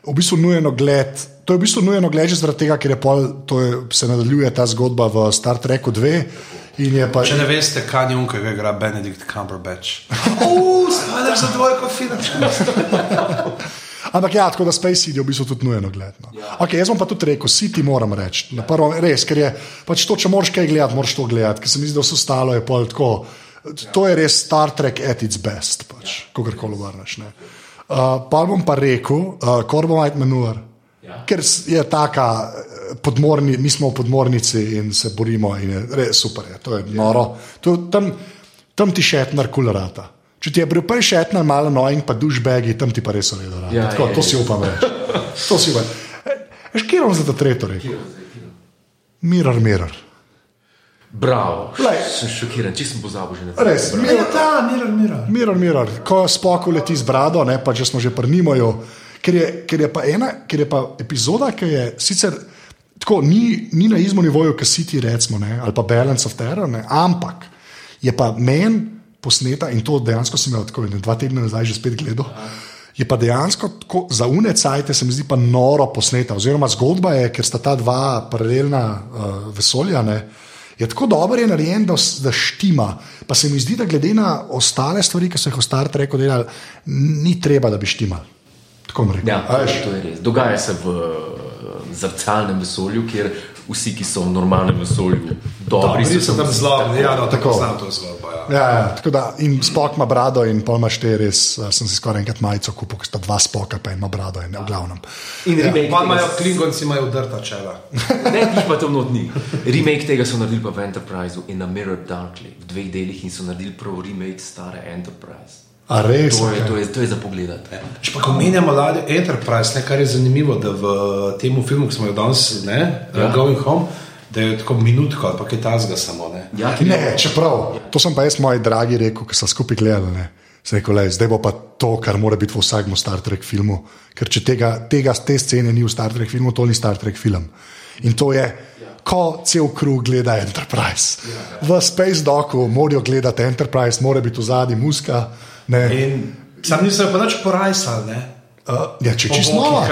v bistvu nujno gled. To je v bistvu nujno gled že zaradi tega, ker je pol, to je, se nadaljuje ta zgodba v Star Treku 2. in je Pa, Če ne veste, kaj je unka, ki igra Benedict Cumberbatch. Uf, spadaš za dvojko film. ampak ja, tako da Space Seed je v bistvu tudi nujno gled. No. Ja. Okay, jaz bom pa tudi rekel, City moram reči. Na prvo, res, ker je pač to, če moraš kaj gledati, moraš to gledati, ker se mi zdi, da vse ostalo je pol tako. To je res Star Trek at its best, pač, ja. kako koli obrneš. ne. Uh, pa bom pa rekel, uh, Corbomite Manure. Ja. Ker je taka, eh, podmorni, mi smo v podmornici in se borimo, in je res super, je, to je noro. To, tam, tam ti še etnar kulerata. Če ti je bil prej še etnar malo nojing, pa dušbegi, tam ti pa res redo. Ja, Tako, je, to je. si upam reči. To si upam. Veš, kje bom za to tretjo rekel? Mirror, mirror. Bravo, Glej. sem šokiran, če sem pozabil že na Res, Bravo. mir, ta, mirar, mirar. Mirror, mirror, ko spoko leti z brado, ne, pa če smo že prnimojo. Ker je, ker je pa ena, ker je pa epizoda, ki je sicer tako, ni, ni na istem nivoju, kot si ti recimo, ne, ali pa Balance of Terror, ne, ampak je pa meni posneta in to dejansko sem imel tako, dva tedna nazaj že spet gledal. Je pa dejansko tako, za unecajte, se mi zdi pa noro posneta. Oziroma, zgodba je, ker sta ta dva paralelna uh, vesolja. Ne, Je tako dobro je narejen, da, da štima. Pa se mi zdi, da glede na ostale stvari, ki so jih v Star Treku delali, ni treba, da bi štimal. Tako bom rekel. Ja, A veš? to je res. Dogaja se v eh, zrcalnem vesolju, kjer vsi, ki so v normalnem vesolju, dobri Dobri so tam zlobni, ja, no, Tako. znam to zgodbo. Ja. Ja, ja, tako da in spok ima brado, in pol imaš te res. uh, Sem si skoraj enkrat majico kupil, ker sta dva spoka, pa ima brado, in v glavnem. In remake Pa imajo klingonci, imajo udrta čela. Ne, jih pa tam not ni. Remake tega so naredili pa v Enterpriseu in na Mirror Darkly v dveh delih in so naredili prav remake stare Enterprise. A res? To je, to je, to je za pogled. Če pa ko menjamo ladjo Enterprise, ne, kar je zanimivo, da v tem filmu, ki smo jo danes, ne, ja. Going Home, da je tako minutko ali pa kaj tasga samo. Ne. Ja, Ne, čeprav, to sem pa jaz, moji dragi, rekel, ki so skupaj gledali. Ne. Rekel, lej, zdaj bo pa to, kar mora biti v vsakem Star Trek filmu. Ker če tega, tega, te scene ni v Star Trek filmu, to ni Star Trek film. In to je, ko cel krug gleda Enterprise. V Space Doku morajo gledati Enterprise, mora biti v zadnji muska. Ne. In sam nisem pa nič porajsal, ne. Uh, ja, če čisto nova,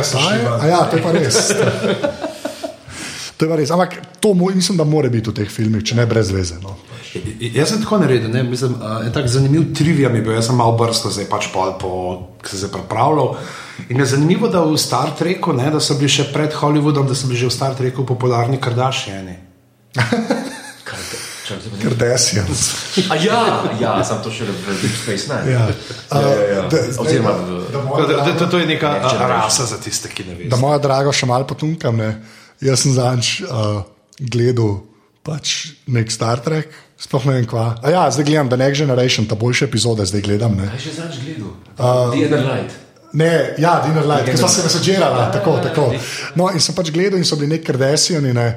ja, to je pa res. To je pa res. Ampak to mo- mislim, da mora biti v teh filmih, če ne brez veze. No. Jaz sem tako naredil, ne, mislim, uh, en tak zanimiv trivia mi je bil, jaz sem malo brsto, zdaj pač pol po, ki sem se pripravljal. In je zanimivo, da v Star Treku, ne, da so bili še pred Hollywoodom, da so bili že v Star Treku popularni Kardashiani. Kardashians. A ja, ja, sem to šele v Deep Space Nine. Ja. ja, ja, ja. Uh, da- Oziroma, da- v- da To, moja da, da, draga- to, je neka uh, Generation. rasa za tiste, ki ne Da vedo. moja draga še malo potunkam. Ne? Jaz sem zanč uh, gledal pač nek Star Trek, sploh ne vem kva. A ja, zdaj gledam The Next Generation, ta boljše epizode zdaj gledam. Ne? Kaj še znaš gledal? Uh, The Other Light. Ne, ja, Dinner Light, ki smo se mesažirali, Ja, tako, ja, tako. ja. No, in sem pač gledal in so bili neki Kardashiani. Ne?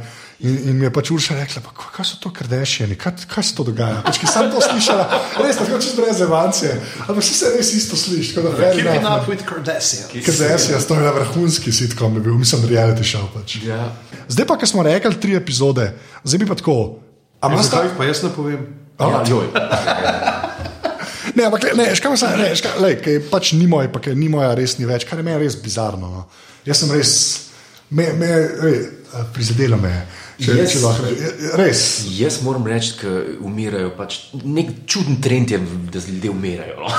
In, in mi je pač Urša rekla, pa, kaj so to Kardashiani, kaj, kaj se to dogaja? Pač, ki sem to slišala, res tako čez brez evancije. Ampak vsi se res isto sliši. Keeping up with Kardashian. Kardashian, to je na vrhunski sitkom, je bil, mislim, reality show. Pač. Ja. Zdaj pa, ker smo rekli tri epizode, zdaj bi pa tako. A imaš Zakaj jih pa jaz ne povem? Ja, joj. Ne, ampak ne, škam se, ne, škam, lej, kaj pač ni moj, pa kaj ni moja, res ni več, kar je meni res bizarno. No. Jaz sem res, me, me, ej, prizadelo me je. Če, Jaz- če lahko, res. Jaz moram reči, da umirajo. Pač, nek čuden trend je, da ljudje umirajo. No?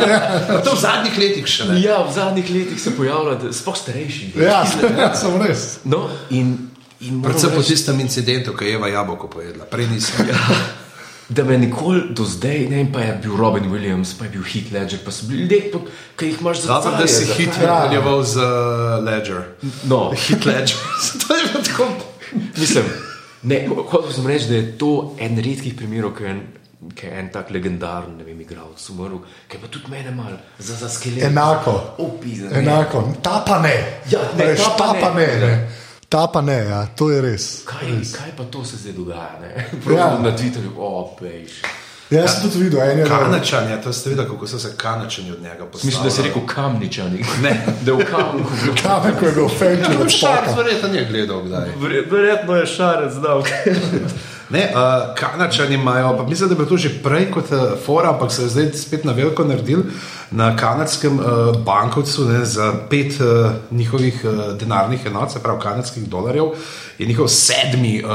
To v zadnjih letih še ne. ja, v zadnjih letih se pojavlja, da sploh starejši. Ja, ja, sem res. No, in, in Predvsem po reči, tistem incidentu, ko je Eva jabolko pojedla. Prej nisem. da me nikoli do zdaj, ne vem, pa je bil Robin Williams, pa je bil Heath Ledger, pa so bili ljudje, ki jih imaš za Dobro, da si hit Ja. nadaljeval z uh, Ledger. No, Hit Ledger. to je bilo tako. Mislim, ne, ho- hotel sem reči, da je to en redkih primerov, ki je en, ki je en tak legendaren, ne vem, igralec umrl, ki pa tudi mene mal za, za skelet. Enako. Opizem. Enako, ta pa ne. Ja, ne, Veš, ta pa ta pa ne. ne. ne. Ta pa ne, ja, to je res. Kaj, kaj pa to se zdaj dogaja? Ja. Na Twitterju, opejš. Ja, jaz sem tudi videl, en je Kanačan je, to ste videli, kako so se kanačani od njega postavili. Mislim, da si rekel kamničani. Ne. da je v kamniku kamen, ko je bil od Šarc spoka. verjetno je gledal kdaj. Verjetno je šarec znal. Ne, uh, Kanačani imajo, pa mislim, da je bilo to že prej kot uh, fora, ampak se je zdaj spet na veliko naredil na kanadskem uh, bankovcu ne, za pet uh, njihovih uh, denarnih enot, se pravi kanadskih dolarjev, je njihov sedmi uh,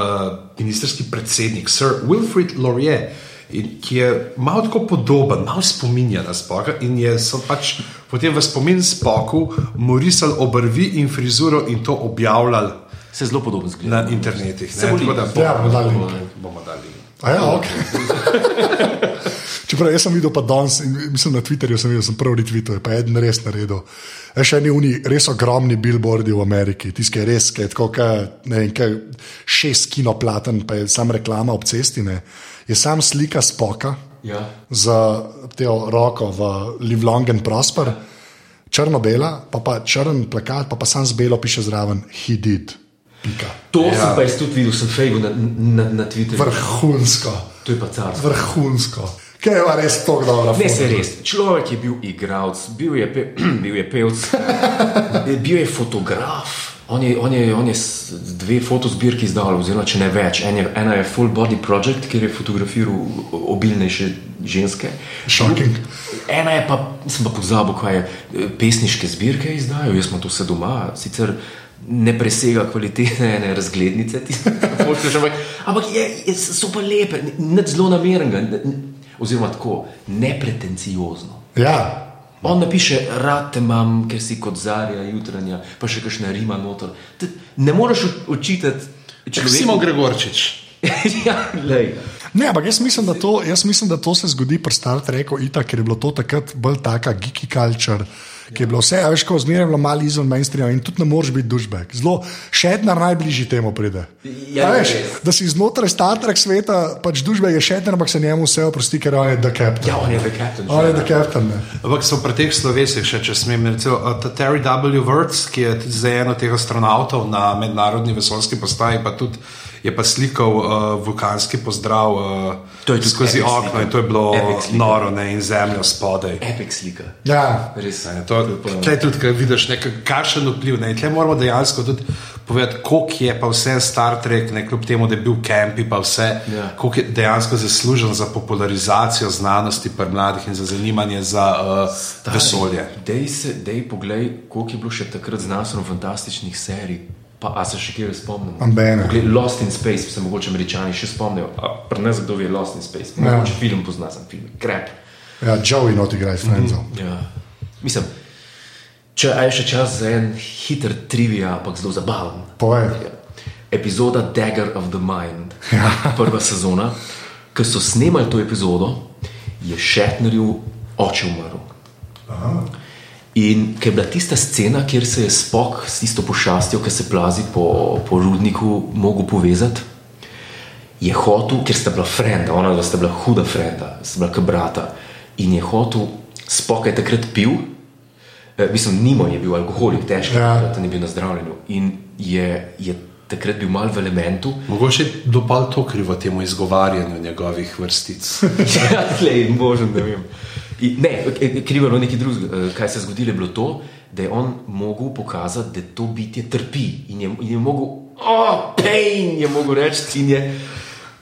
ministerski predsednik, Sir Wilfrid Laurier. In, ki je malo tako podoben, malo spominja na spoka, in je so pač potem v spomin spoku morisali obrvi in frizuro in to objavljali Se zelo podoben zgleda. na internetih. Se ne, boli. tako da Ja, bomo dali link. bomo dali. A ja, ok. Čeprav jaz sem videl pa danes, mislim na Twitterju, sem videl, sem prvi tweetal, pa en res naredil. E, še eni uni res ogromni billboardi v Ameriki, tisti, ki je res, ki je tako, ka, ne vem, kaj, šest kinoplaten, pa je sam reklama ob cesti, ne. je sam slika spoka Ja. z teo roko v Live Long and Prosper, črno-bela, pa pa črn plakat, pa pa sam z belo piše zraven, he did. Pika. To Ja. sem pa jaz tudi videl, sem fejl na, na, na Twitterju. Vrhunsko, To je pa carsko. vrhunsko. Kaj je pa res tako dobro? Ne, se res. Človek je bil igralec, bil je, pe, bil je pevc, bil je fotograf. On je, on, je, on je dve fotozbirki izdal, oziroma če ne več. En je, ena je Full Body Project, kjer je fotografiral obilnejše ženske. Shocking. Ena je pa, sem pa pozabil, kaj je, pesniške zbirke izdajo, jaz sem to vse doma, sicer ne presega kvalitete ene razglednice, tiste, ki hočeš, ampak, ampak je, je, so pa lepe, ne zelo namernega, oziroma tako nepretenciozno. Ja, On napiše, rad te imam, ker si kot zarja jutranja, pa še kakšna rima noter. Te, ne moreš učitati človeku. Simon Gregorčič. ja, lej. Ne, ampak jaz mislim, da to, jaz mislim, da to se zgodi pri Star Treku, itak, ker je bilo to takrat bolj taka geeky culture. Ki je bilo vse, a veš, ko zmeraj bilo malo izven mainstreama in tudi ne moreš biti dušbek. Zelo šednar najbližji temu pride. Ja, A veš, res. da si znotraj Star Trek sveta, pač dušbek je šednar, ampak se njemu vse oprosti, ker on je the captain. Ja, on je the captain. On je the captain. Ampak so pri teh slovesih, še, če smem, recimo ta Terry W. Wirtz, ki je zdaj eno od teh astronautov na mednarodni vesoljski postaji, pa tudi je pa slikal uh, vulkanski pozdrav uh, je skozi okno slika. in to je bilo noro ne, in zemljo spodaj. Epic slika. Ja, Res. Ne, To, tle tudi, ko vidiš, kakšen vpliv. Ne, tle moramo dejansko tudi povedati, koliko je pa vse Star Trek, ne, kljub temu, da je bil Kempi, pa vse, Ja. koliko je dejansko zaslužen za popularizacijo znanosti pri mladih in za zanimanje za uh, vesolje. Dej se, dej poglej, koliko je bilo še takrat znanstveno fantastičnih serij. Pa, a se še kje spomnim? Poglej, Lost in Space, se mogoče američani še spomnijo. Pri nas kdo je Lost in Space? Ja. Mogoče film pozna, sem film. Krep. ja Joey not igra iz Friendzov. Ja. Mislim, če je še čas za en hiter trivia, ampak zelo zabaven. Povej. Ja. Epizoda Dagger of the Mind, prva sezona. Ko so snemali to epizodo, je Šetnerju oče umrl. In ker je bila tista scena, kjer se je spok s tisto pošastjo, ki se plazi po, po rudniku, mogel povezati, je hotel, ker sta bila frenda, ona dva sta bila huda frenda, sta bila kot brata. In je hotel, spok je takrat pil, eh, mislim, Nimo je bil alkoholik, težko, Ja. da ni bil na zdravljenju. In je, je takrat bil mal v elementu. Mogoče je dopal to krivo temu izgovarjanju njegovih vrstic. ja, tlej, možen, ne vem. In, ne, krivo je bilo nekaj drugega. Eh, Kaj se je zgodilo, je bilo to, da je on mogel pokazati, da to bitje trpi in je, in je mogel, oh, pain, je mogel reči. In, je,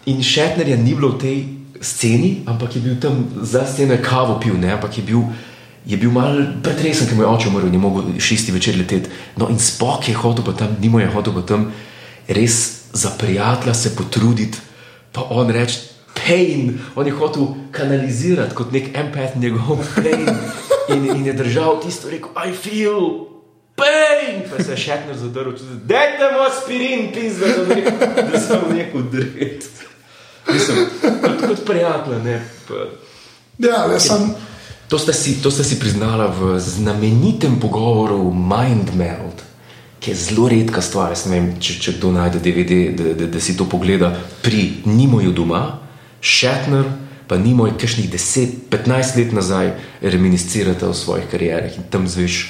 in Šetnerja ni bilo v tej sceni, ampak je bil tam za sceno kavo pil, ne, ampak je bil. Je bil mal pretresen, ker mu je oče umrl je mogel šesti večer leteti. No, in spok je hotel pa tam, nimo je hotel pa tam res za prijatelja se potruditi, pa on reče: Pain, on je hotel kanalizirati kot nek empath njegov pain in, in je držal tisto, rekel: I feel pain, pa se je Šetner zadrl, dajte mu aspirin, pizda, da, ne- da sem rekel dret. Mislim, kot, kot prijatelj, ne. Pa. Ja, jaz sem. To sta, si, to sta si priznala v znamenitem pogovoru Mind Meld, ki je zelo redka stvar. Jaz ne vem, če, če kdo najde DVD, da, da, da si to pogleda pri Nimoju doma, Shatner, pa Nimoj, kakšnih 10-15 let nazaj, reminiscirata o svojih karierah in tam zveš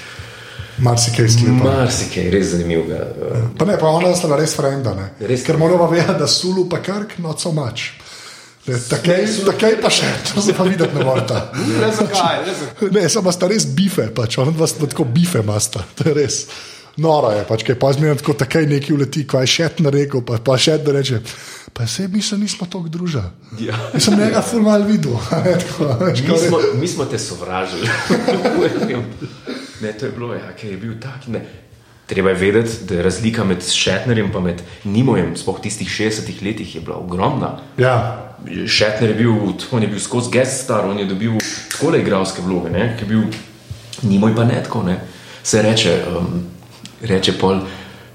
Marsikaj sklepa. marsikaj res zanimivega. Pa ne, pa ona sta bila res frenda. Ne? Res. Ker moramo vedeti, da sulu pa krk, not so much. Ne, Takej, takej pa še, to se pa videti ne morata. Ne, zakaj? Ne? Ne, samo sta res bife, pač, ona dva sta tako bife masta, to je res. Noro je, pač, kaj pa zmeraj tako takoj neki uleti, ko je šet na rekel, pa, pa šet da reče, pa se mi se nismo tako družili. Ja. Jaz sem njega formal videl. tako, Mi smo, mi smo te sovražili. ne, to je bilo, ja, ker je bil tak. Ne. Treba je vedeti, da je razlika med Šetnerjem in Nimojem, sploh tistih 60-ih letih, je bila ogromna. Ja, Šetner je bil, on je bil skozi guest star, on je dobil takole igralske vloge, ne, ki je bil Nimoj pa ne tako. Ne. Se reče, um, reče pol,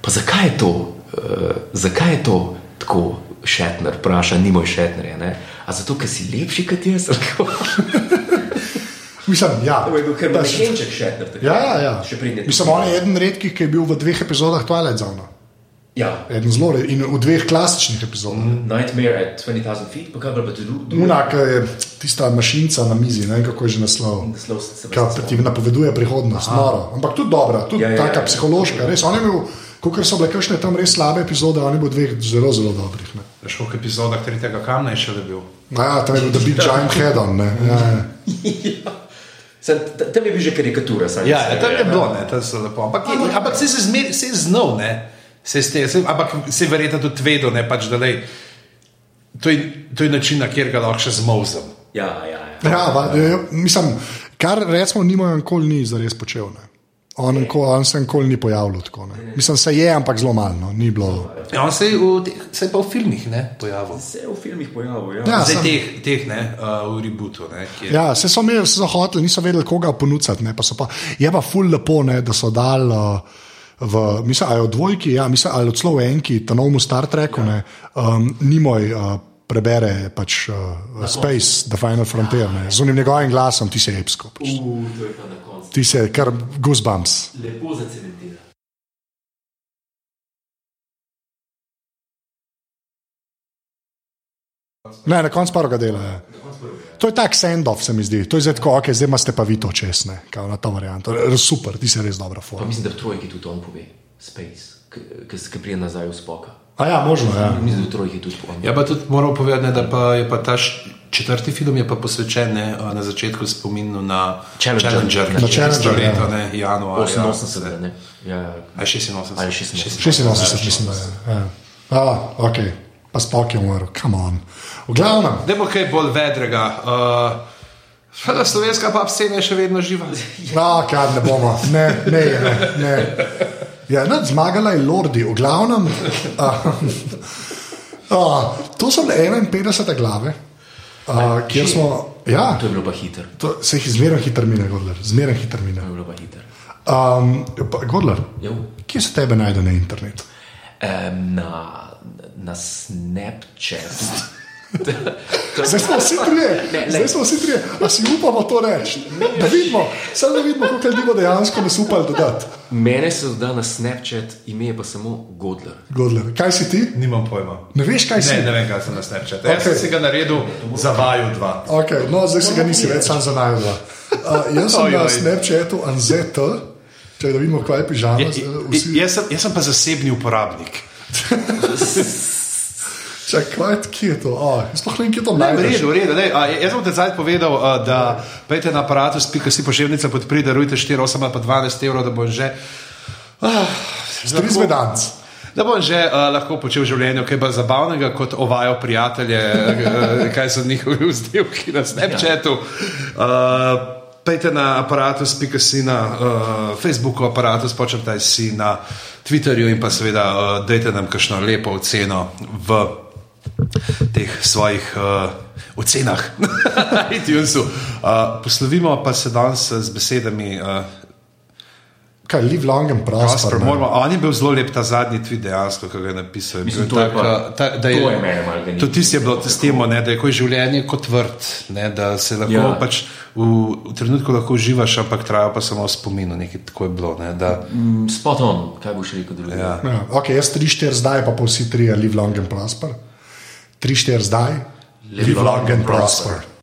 pa zakaj je to, uh, zakaj je to tako Šetner, vpraša Nimoj Šetnerja, ne? A zato, ker si lepši kot jaz? mislim, ja. To je bil kar mašinček Šetner. Ja, ja, ja. Še. Mislim, on je eden redkih, ki je bil v dveh epizodah Twilight Zone. Ja. Eden zelo red- in v dveh klasičnih epizodah. Mm. Nightmare at 20,000 feet, pa kaj pa tudi. Unak je tista mašinca na mizi, ne vem kako je že naslov. Naslov Ki ti napoveduje prihodnost, noro. Ampak tudi dobra, tudi Ja, ja, ja, taka ja. psihološka. Res, on je imel Kot so bile kakšne tam res slabe epizode, oni bodo dveh zelo, zelo dobrih. Ne. Veš, koliko epizodah tretjega kamna je še le bil? Ja, tam je bil The Big Giant Head on. ne. Ja, ja. Sem, ta- tam je bil že karikatura. saj Ja, se- ja tam je bilo, ne, tam so lepo. Ampak, je, ampak se je zmer, se je znal, ne. Se ste, se, ampak se je verjetno tudi vedel, ne, pač, da lej, to, je, to je način, na kjer ga lahko še zmozem. Ja, ja, ja. Ja, va, ja, mislim, kar recimo Nimo nikoli ni zares počel. Ne. On, on se nikoli ni pojavljal tako. Ne. Mislim, se je, ampak zelo malo. No. Ni bilo. Ja, on se je, v, se je pa v filmih ne, pojavil. Se je v filmih pojavil. Ja. Ja, Zdaj sem- teh, teh ne, uh, v rebootu. Ne, kjer, Ja, se so imeli, se so hoteli, niso vedeli, koga ponuditi. ne, pa so Pa, je pa ful lepo, ne, da so dal. Uh, V, mislim, ali od dvojki, ja, mislim, ali od slova enki, ta novemu Star Treku, ja. um, ni moj, uh, prebere pač uh, Space, The Final Frontier, ne, z unim njegovim glasom, ti si epsko. Pač. Uh, to je. Ti si kar goosebumps. Lepo zacementira. Ne, na koncu prvega dela. Je. To je tak send-off, se mi zdi. To je zdaj tako, ok, zdaj imate pa vi to česne, kao na to varianto. R- Super, ti si res forma. mislim, da v trojki tudi on pove, Space, ki prije nazaj v spoka. A ja, možno, ja. Mislim, da trojki tudi on. Ja, pa tudi moram povedati, ne, da pa je pa ta četrti film je pa posvečen ne, a, na začetku spominu na Challenger. Challenger, Na ki je Challenger, leto, ja. ne, januarja. 88, ne? Ja, A 86. Ali 86. 86, mislim, da je. Ja. A, ok, pa spok je umrl, come on. V glavnem, Dajmo kaj bolj vedrega. Uh, slovenska pa scena je še vedno živa. no, kaj ne bomo, ne, ne, ne. ne. Ja, nad zmagala je Lordi, v glavnem. A, a, to so bile 51 glave, a, kjer smo. Ja, To je bilo pa hiter. to, se jih zmeraj hitro mine, Godler, zmeraj hitro mine. To je bilo pa hiter. Um, pa, Godler, Jo. kje se tebe najde na internetu? Um, na, na Snapchatu. Zdaj smo vsi trije, zdaj smo vsi trije, a si upamo to reči. Da vidimo, samo da vidimo, koliko ljudi bo dejansko nas upali dodati. Mene se da na Snapchat, ime je pa samo Godler. Godler, kaj si ti? Nimam pojma. Ne veš, kaj si? Ne, ne vem, kaj sem na Snapchatu. Okay. Jaz Okej. sem si ga naredil za vaju dva. Okay, no, zdaj si ga nisi več sam za najdva. Uh, jaz sem na Ojoj. Snapchatu Anzet, če da vidimo, kaj je pižama. Vsi- jaz, sem, jaz sem pa zasebni uporabnik. Čakaj, kje je to? Oh, sploh ne vem, kje to Ne, v redu, v redu. A, jaz sem te zdaj povedal, a, da pejte na aparatus.si pošiljnica podpri, darujte 4, 8 ali pa 12 evrov, da bo že. Ah, Tri zvedanc. Da bom že uh, lahko počel v življenju kaj bolj zabavnega, kot ovajal prijatelje, uh, kaj so njihovi vzdevki na Snapchatu. Uh, Pejte na aparatus.si na uh, Facebooku, aparatus počrtaj si na Twitterju in pa seveda uh, dajte nam kakšno lepo oceno v teh svojih uh, ocenah na iTunesu. Uh, poslovimo pa se danes z besedami. Uh, Kaj, live long and prosper. On je bil zelo lep ta zadnji tweet, dejansko, ki ga je napisal. Mislim, to je tak, pa- eh, ta, da je, to je mene malo ganilo. To tisti je bilo s tem, ne, da je življenje kot vrt, ne, da se lahko ja. Pač v, v trenutku lahko uživaš, ampak traja pa samo v spominu, nekaj tako je bilo. Ne, da, Mm, Spot on, kaj boš rekel drugega? ja. Ja, okay, jaz 3-4 zdaj, pa pa vsi trije live long and prosper. 3-4 zdaj, live long and prosper.